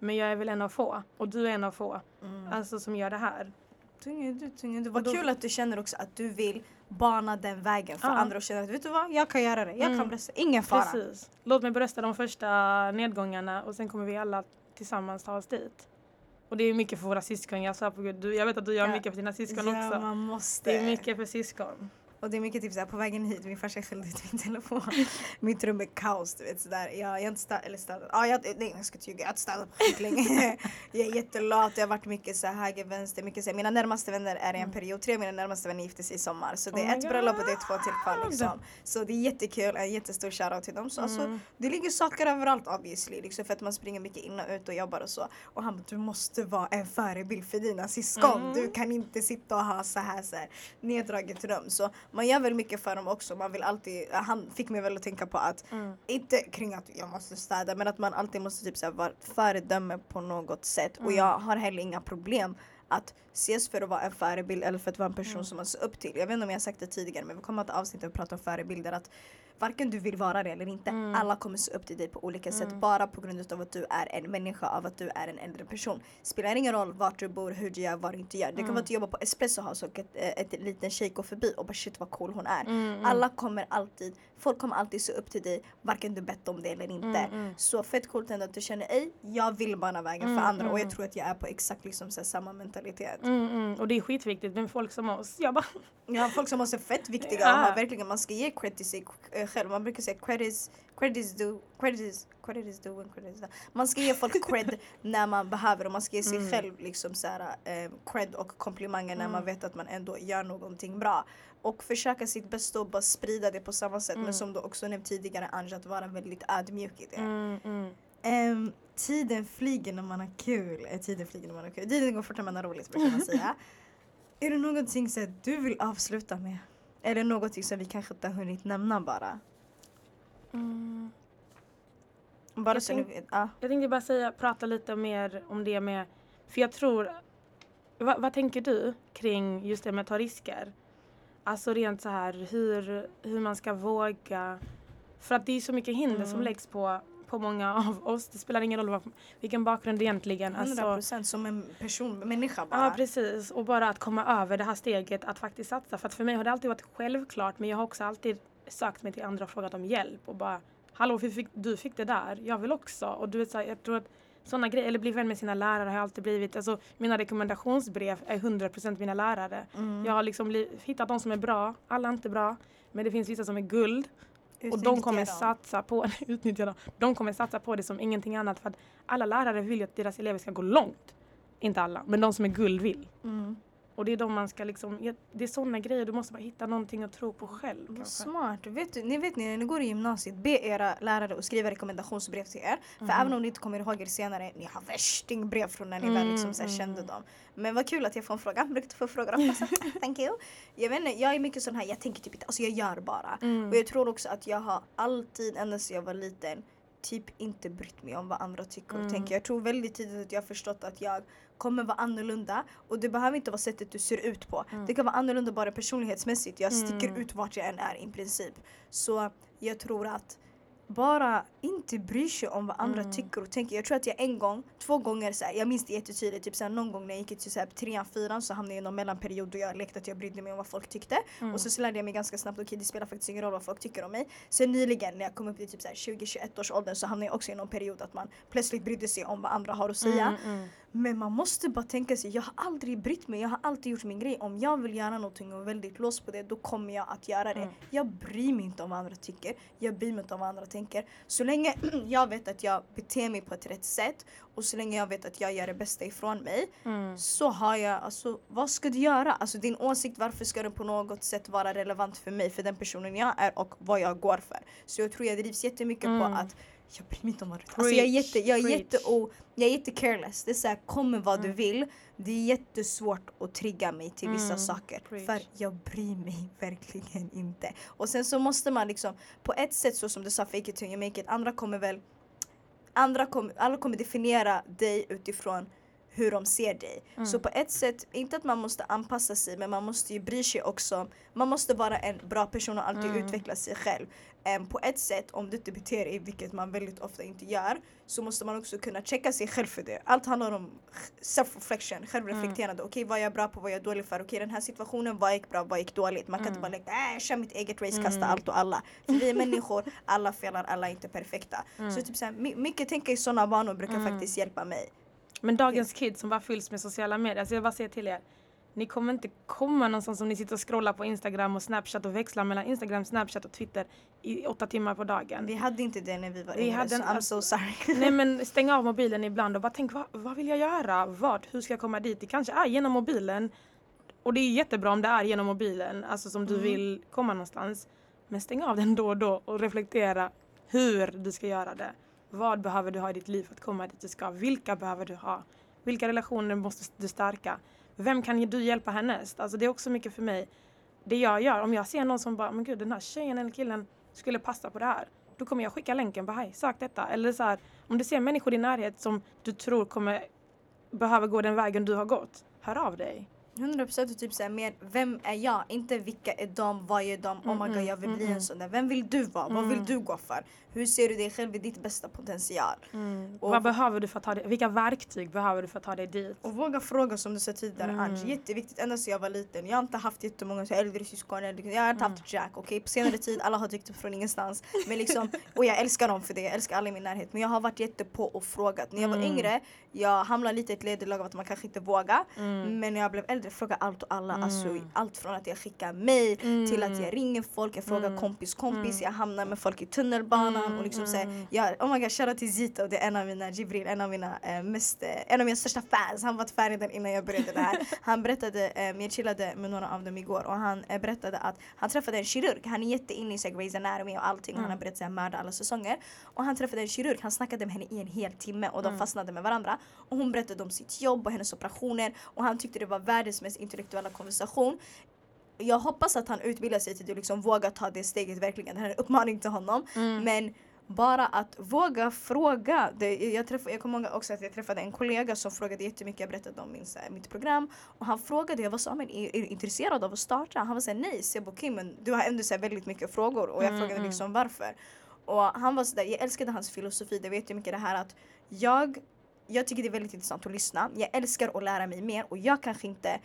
S2: Men jag är väl en av få. Och du är en av få. Alltså som gör det här.
S1: Du, du. Vad
S2: då-
S1: kul att du känner också att du vill bana den vägen för
S2: Ja.
S1: andra och känna att vet du vad, jag kan göra det. Jag kan
S2: Mm.
S1: brösta. Ingen fara.
S2: Precis. Låt mig brösta de första nedgångarna och sen kommer vi alla tillsammans ta oss dit. Och det är mycket för våra syskon. Jag, sa på Gud, jag vet att du gör
S1: Ja.
S2: mycket för dina syskon
S1: Ja,
S2: också.
S1: man måste.
S2: Det är mycket för syskon.
S1: Och det är mycket typ såhär på vägen hit, min farsa skällde ut min telefon. Mitt rum är kaos du vet sådär. Jag, jag har inte städat, eller städat, ja jag, nej jag ska inte ljuga, jag har inte städat på skitlänge. jag är jättelat, det har varit mycket så höger, vänster, mycket så här. Mina närmaste vänner är i en period, tre av mina närmaste vänner gifte sig i sommar. Så det
S2: Oh
S1: är
S2: my
S1: ett bröllop och det är två till kvar liksom. Så det är jättekul, en jättestor shoutout till dem. Så alltså,
S2: Mm.
S1: det ligger saker överallt obviously, liksom, för att man springer mycket in och ut och jobbar och så. Och han bara, du måste vara en förebild för dina syskon.
S2: Mm.
S1: Du kan inte sitta och ha så här, så här neddraget rum. Så man gör väl mycket för dem också. Man vill alltid, han fick mig väl att tänka på att,
S2: Mm.
S1: inte kring att jag måste städa, men att man alltid måste typ så här, vara föredöme på något sätt. Och
S2: Mm.
S1: jag har heller inga problem att ses för att vara en förebild eller för att vara en person
S2: Mm.
S1: som man ser upp till. Jag vet inte om jag har sagt det tidigare men vi kommer att avsnitt vi pratar om förebilder. Att varken du vill vara det eller inte,
S2: Mm.
S1: alla kommer se upp till dig på olika sätt bara på grund av att du är en människa, av att du är en äldre person. Spelar ingen roll vart du bor, hur du gör, vad du inte gör. Det kan
S2: Mm.
S1: vara att du jobbar på Espresso House och ett, eh, ett liten tjej går förbi och bara shit vad cool hon är.
S2: Mm, mm.
S1: Alla kommer alltid, folk kommer alltid se upp till dig varken du bett om det eller inte.
S2: Mm, mm.
S1: Så fett coolt ändå att du känner ej, jag vill bana vägen
S2: Mm,
S1: för andra och jag
S2: mm.
S1: tror att jag är på exakt liksom så samma mentalitet.
S2: Mm, mm. Och det är skitviktigt med folk som oss. Jag bara,
S1: Ja, folk som också är fett viktiga
S2: Ja.
S1: och verkligen, man ska ge credit till sig själv. Man brukar säga credit is, credit is due, credit is, credit is due and credit is done. Man ska ge folk cred när man behöver och man ska ge sig
S2: Mm.
S1: själv liksom så här, eh, cred och komplimanger när man
S2: Mm.
S1: vet att man ändå gör någonting bra. Och försöka sitt bästa och bara sprida det på samma sätt.
S2: Mm.
S1: Men som du också nämnt tidigare Anja, att vara väldigt ödmjuk i det. Ehm, tiden flyger när man har kul. Eh, tiden flyger när man har kul. Tiden går fort när man har roligt brukar man säga. är det någonting så du vill avsluta med? Eller någonting som vi kanske inte har hunnit nämna bara?
S2: Mm.
S1: Bara
S2: Jag
S1: så ni
S2: tänk-
S1: vet. Ja.
S2: Jag tänkte bara säga, prata lite mer om det med, för jag tror, vad, vad tänker du kring just det med att ta risker? Alltså rent så här hur, hur man ska våga, för att det är så mycket hinder som
S1: Mm.
S2: läggs på, på många av oss. Det spelar ingen roll vilken bakgrund egentligen.
S1: 100%
S2: Alltså,
S1: som en person, människa bara.
S2: Ja precis och bara att komma över det här steget att faktiskt satsa. För att för mig har det alltid varit självklart men jag har också alltid sökt mig till andra och frågat om hjälp och bara Hallå hur fick, du fick det där, jag vill också. Och du vet så här, jag tror att sådana grejer, eller bli vän med sina lärare har jag alltid blivit. Alltså mina rekommendationsbrev är 100% mina lärare.
S1: Mm.
S2: Jag har liksom hittat de som är bra, alla är inte bra. Men det finns vissa som är guld och de kommer satsa på utnyttja dem. De kommer satsa på det som ingenting annat för att alla lärare vill ju att deras elever ska gå långt. Inte alla, men de som är guld vill.
S1: Mm.
S2: Och det är de man ska liksom, det är sådana grejer, du måste bara hitta någonting att tro på själv. Kanske.
S1: smart. Vet du, ni vet när ni går i gymnasiet, be era lärare att skriva rekommendationsbrev till er. För
S2: Mhm.
S1: även om ni inte kommer ihåg er senare, ni har värstingbrev från när ni väl liksom så här
S2: Mm,
S1: kände
S2: mm.
S1: dem. Men vad kul att jag får en fråga. Brukar få frågor ofta. så Thank you. Jag vet inte, jag är mycket sån här, jag tänker typ inte, alltså jag gör bara.
S2: Mm.
S1: Och jag tror också att jag har alltid, ända sedan jag var liten, typ inte brytt mig om vad andra tycker och
S2: Mm.
S1: tänker. Jag tror väldigt tidigt att jag har förstått att jag kommer vara annorlunda och det behöver inte vara sättet du ser ut på.
S2: Mm.
S1: Det kan vara annorlunda bara personlighetsmässigt. Jag sticker
S2: Mm.
S1: ut vart jag än är i princip. Så jag tror att bara inte bry sig om vad andra
S2: Mm.
S1: tycker och tänker. Jag tror att jag en gång, två gånger, så här, jag minns det jättetydligt, typ så här, någon gång när jag gick till så här, trean, fyran så hamnade jag i någon mellanperiod då jag lekte att jag brydde mig om vad folk tyckte.
S2: Mm.
S1: Och så, så lärde jag mig ganska snabbt, okej det spelar faktiskt ingen roll vad folk tycker om mig. Sen nyligen när jag kom upp i typ så här 20-21 års åldern så hamnade jag också i någon period att man plötsligt brydde sig om vad andra har att säga.
S2: Mm, mm.
S1: Men man måste bara tänka sig, jag har aldrig brytt mig, jag har alltid gjort min grej. Om jag vill göra någonting och är väldigt låst på det, då kommer jag att göra det.
S2: Mm.
S1: Jag bryr mig inte om vad andra tycker, jag bryr mig inte om vad andra tänker. Så länge jag vet att jag beter mig på ett rätt sätt och så länge jag vet att jag gör det bästa ifrån mig
S2: Mm.
S1: så har jag, alltså vad ska du göra? Alltså din åsikt, varför ska den på något sätt vara relevant för mig, för den personen jag är och vad jag går för? Så jag tror jag drivs jättemycket
S2: Mm.
S1: på att jag bryr mig inte om vad du tycker. Alltså jag är jätte, jag är jätte, o, jag är jätte careless. Det är såhär, kom med vad du
S2: Mm.
S1: vill. Det är jättesvårt att trigga mig till vissa
S2: Mm,
S1: saker.
S2: preach.
S1: För jag bryr mig verkligen inte. Och sen så måste man liksom, på ett sätt så som du sa, fake it till you make it. Andra kommer väl, andra kommer, alla kommer definiera dig utifrån hur de ser dig.
S2: Mm.
S1: Så på ett sätt, inte att man måste anpassa sig men man måste ju bry sig också. Man måste vara en bra person och alltid
S2: Mm.
S1: utveckla sig själv. Em, på ett sätt, om du inte beter dig, vilket man väldigt ofta inte gör, så måste man också kunna checka sig själv för det. Allt handlar om self-reflection, självreflekterande. Okej, vad är jag bra på, vad är jag dålig för? Okej, den här situationen, vad gick bra, vad gick dåligt? Man kan inte
S2: Mm.
S1: bara lägga, äh, kör mitt eget race, kasta
S2: Mm.
S1: allt och alla. För vi är människor, alla felar, alla är inte perfekta.
S2: Mm.
S1: Så typ såhär, my- mycket tänka i sådana banor brukar
S2: Mm.
S1: faktiskt hjälpa mig.
S2: Men dagens kids som bara fylls med sociala medier, alltså jag bara säger till er. Ni kommer inte komma någonstans om ni sitter och scrollar på Instagram och Snapchat och växlar mellan Instagram, Snapchat och Twitter i åtta timmar på dagen.
S1: Vi hade inte det när vi var
S2: Vi
S1: yngre,
S2: hade
S1: så
S2: en-
S1: I'm so sorry.
S2: Nej men stäng av mobilen ibland och bara tänk vad, vad vill jag göra? Vad? Hur ska jag komma dit? Det kanske är genom mobilen. Och det är jättebra om det är genom mobilen, alltså som du
S1: Mm.
S2: vill komma någonstans. Men stäng av den då och då och reflektera hur du ska göra det. Vad behöver du ha i ditt liv för att komma dit du ska? Vilka behöver du ha? Vilka relationer måste du stärka? Vem kan du hjälpa härnäst? Alltså det är också mycket för mig. Det jag gör, om jag ser någon som bara, men gud den här tjejen eller killen skulle passa på det här. Då kommer jag skicka länken, bara hej, sök detta. Eller så här, om du ser människor i din närhet som du tror kommer behöva gå den vägen du har gått, hör av dig.
S1: 100% och typ såhär mer, vem är jag? Inte vilka är de, vad är de? Oh my god
S2: Mm,
S1: jag vill
S2: mm,
S1: bli
S2: mm.
S1: en sån där. Vem vill du vara? Vad vill
S2: Mm.
S1: du gå för? Hur ser du dig själv i ditt bästa potential? Och-
S2: Vad behöver du för att ta dig, vilka verktyg behöver du för att ta dig dit?
S1: Och våga fråga som du sa tidigare
S2: Mm.
S1: Ange, jätteviktigt. Ända sedan jag var liten. Jag har inte haft jättemånga så äldre syskon. äldre- Jag har inte
S2: Mm.
S1: haft Jack. Okej på senare tid alla har dykt upp från ingenstans. Men liksom, och jag älskar dem för det. Jag älskar alla i min närhet. Men jag har varit jättepå och frågat. När jag var
S2: Mm.
S1: yngre, jag hamnade lite i ett nederlag av att man kanske inte vågar.
S2: Mm.
S1: Men när jag blev äldre frågade allt och alla. Alltså,
S2: Mm.
S1: allt från att jag skickar mail till att
S2: Mm.
S1: jag ringer folk, jag frågar
S2: Mm.
S1: kompis kompis,
S2: Mm.
S1: jag hamnar med folk i tunnelbanan
S2: Mm,
S1: och liksom
S2: mm.
S1: säger jag, oh my god shoutout till Zito, det är en av mina, Jibril, en av mina eh, mest, eh, en av mina största fans. Han var färdig redan innan jag började det här. Han berättade, eh, jag chillade med några av dem igår och han eh, berättade att han träffade en kirurg. Han är jätteinne i Grey's Anatomy och allting. Han har
S2: Mm.
S1: börjat så här, mörda alla säsonger. Och han träffade en kirurg, han snackade med henne i en hel timme och de
S2: Mm.
S1: fastnade med varandra. Och hon berättade om sitt jobb och hennes operationer och han tyckte det var världens mest intellektuella konversation jag hoppas att han utbildar sig till att liksom våga ta det steget verkligen. Det här är en uppmaning till honom.
S2: Mm.
S1: Men bara att våga fråga. Det, jag, träff, jag kommer ihåg också att jag träffade en kollega som frågade jättemycket. Jag berättade om min, här, mitt program. Och han frågade, jag var så, men är, är du intresserad av att starta? Han var såhär, nej. Så jag bara, men du har ändå så här, väldigt mycket frågor. Och jag
S2: Mm,
S1: frågade
S2: mm.
S1: liksom varför. Och han var sådär, jag älskade hans filosofi. Det vet jag mycket det här att jag, jag tycker det är väldigt intressant att lyssna. Jag älskar att lära mig mer och jag kanske inte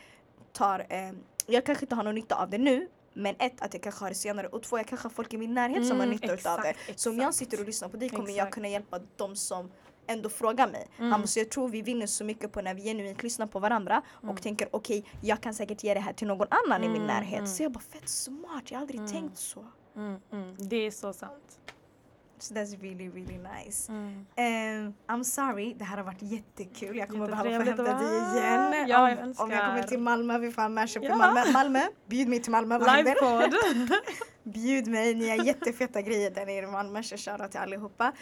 S1: tar, eh, jag kanske inte har någon nytta av det nu. Men ett, att jag kanske har det senare och två, jag kanske har folk i min närhet som har
S2: Mm,
S1: nytta utav det.
S2: exakt,
S1: Så om jag
S2: exakt.
S1: sitter och lyssnar på dig kommer jag
S2: Exakt.
S1: kunna hjälpa de som ändå frågar mig.
S2: Mm.
S1: Han bara, så jag tror vi vinner så mycket på när vi genuint lyssnar på varandra
S2: Mm.
S1: och tänker okej, jag kan säkert ge det här till någon annan i min
S2: Mm,
S1: närhet.
S2: mm.
S1: Så jag bara fett smart, jag har aldrig
S2: Mm.
S1: tänkt så.
S2: Mm, mm. Det är så sant.
S1: So that's really really nice.
S2: Mm.
S1: Um, I'm sorry, det här har varit jättekul. Jag kommer behöva få hämta dig igen.
S2: Ja,
S1: om, om jag kommer till Malmö, vi får ha mashup
S2: Ja.
S1: Malmö. Malmö, bjud mig till Malmö.
S2: Livepodd.
S1: Bjud mig, ni har jättefeta grejer där nere i Malmö. Så shoutout till allihopa.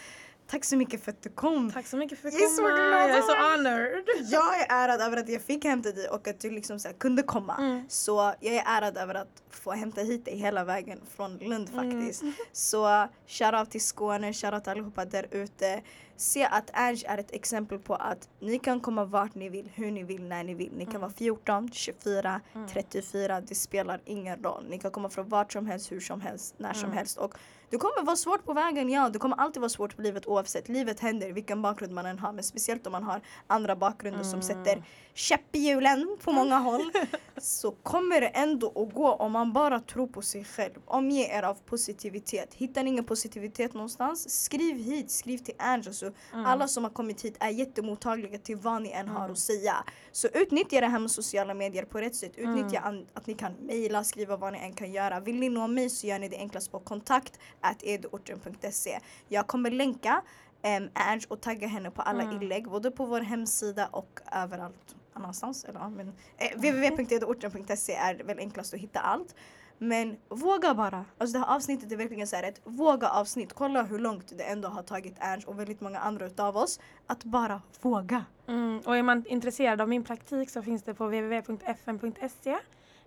S1: Tack så mycket för att du kom.
S2: Tack så mycket för att
S1: Jag är så glad
S2: Jag är så honored.
S1: Jag är ärad över att jag fick hämta dig och att du liksom så kunde komma.
S2: Mm.
S1: Så jag är ärad över att få hämta hit dig hela vägen från Lund
S2: Mm.
S1: faktiskt. Så shoutout till Skåne, shoutout till allihopa där ute. Se att Ange är ett exempel på att ni kan komma vart ni vill, hur ni vill, när ni vill. Ni kan
S2: Mm.
S1: vara 14, 24, 34, det spelar ingen roll. Ni kan komma från vart som helst, hur som helst, när som
S2: Mm.
S1: helst. Och det kommer vara svårt på vägen, ja. Det kommer alltid vara svårt på livet oavsett. Livet händer, vilken bakgrund man än har. Men speciellt om man har andra bakgrunder som
S2: Mm.
S1: sätter käpp i hjulen på många håll. Så kommer det ändå att gå om man bara tror på sig själv. Omge er av positivitet. Hittar ni ingen positivitet någonstans, skriv hit, skriv till Ange. Så
S2: Mm.
S1: Alla som har kommit hit är jättemottagliga till vad ni än har
S2: Mm.
S1: att säga. Så utnyttja det här med sociala medier på rätt sätt. Utnyttja
S2: Mm.
S1: att ni kan mejla, skriva vad ni än kan göra. Vill ni nå mig så gör ni det enklast på kontakt eduorten.se. Jag kommer länka um, Ange och tagga henne på alla
S2: Mm.
S1: inlägg, både på vår hemsida och överallt annanstans. Eller, ja, men, eh, www.eduorten.se är väl enklast att hitta allt. Men våga bara. Alltså det här avsnittet är verkligen så här ett våga avsnitt. Kolla hur långt det ändå har tagit Ernst och väldigt många andra utav oss. Att bara våga.
S2: Mm. Och är man intresserad av min praktik så finns det på www.fn.se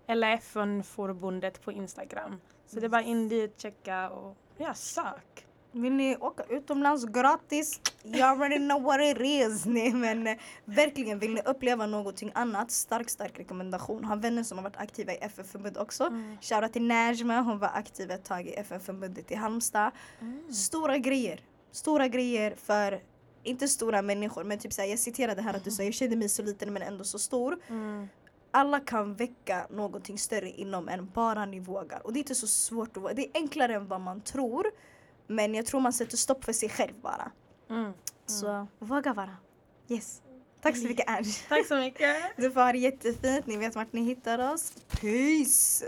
S2: eller FN-förbundet på Instagram. Så det är bara in dit, checka och ja, sök.
S1: Vill ni åka utomlands gratis? You already know what it is. Nej men eh, verkligen, vill ni uppleva någonting annat? Stark, stark rekommendation. Har vänner som har varit aktiva i FN-förbundet också.
S2: Mm.
S1: Shoutout till Najma, hon var aktiv ett tag i FN-förbundet i Halmstad.
S2: Mm.
S1: Stora grejer. Stora grejer för, inte stora människor men typ såhär, jag citerade här att du sa jag kände mig så liten men ändå så stor.
S2: Mm.
S1: Alla kan väcka någonting större inom en bara ni vågar. Och det är inte så svårt att våga. Det är enklare än vad man tror. Men jag tror man sätter stopp för sig själv bara.
S2: Mm.
S1: Så våga bara. Yes. Tack så mycket Ange.
S2: Tack så mycket.
S1: Du får ha det jättefint. Ni vet vart ni hittar oss. Peace!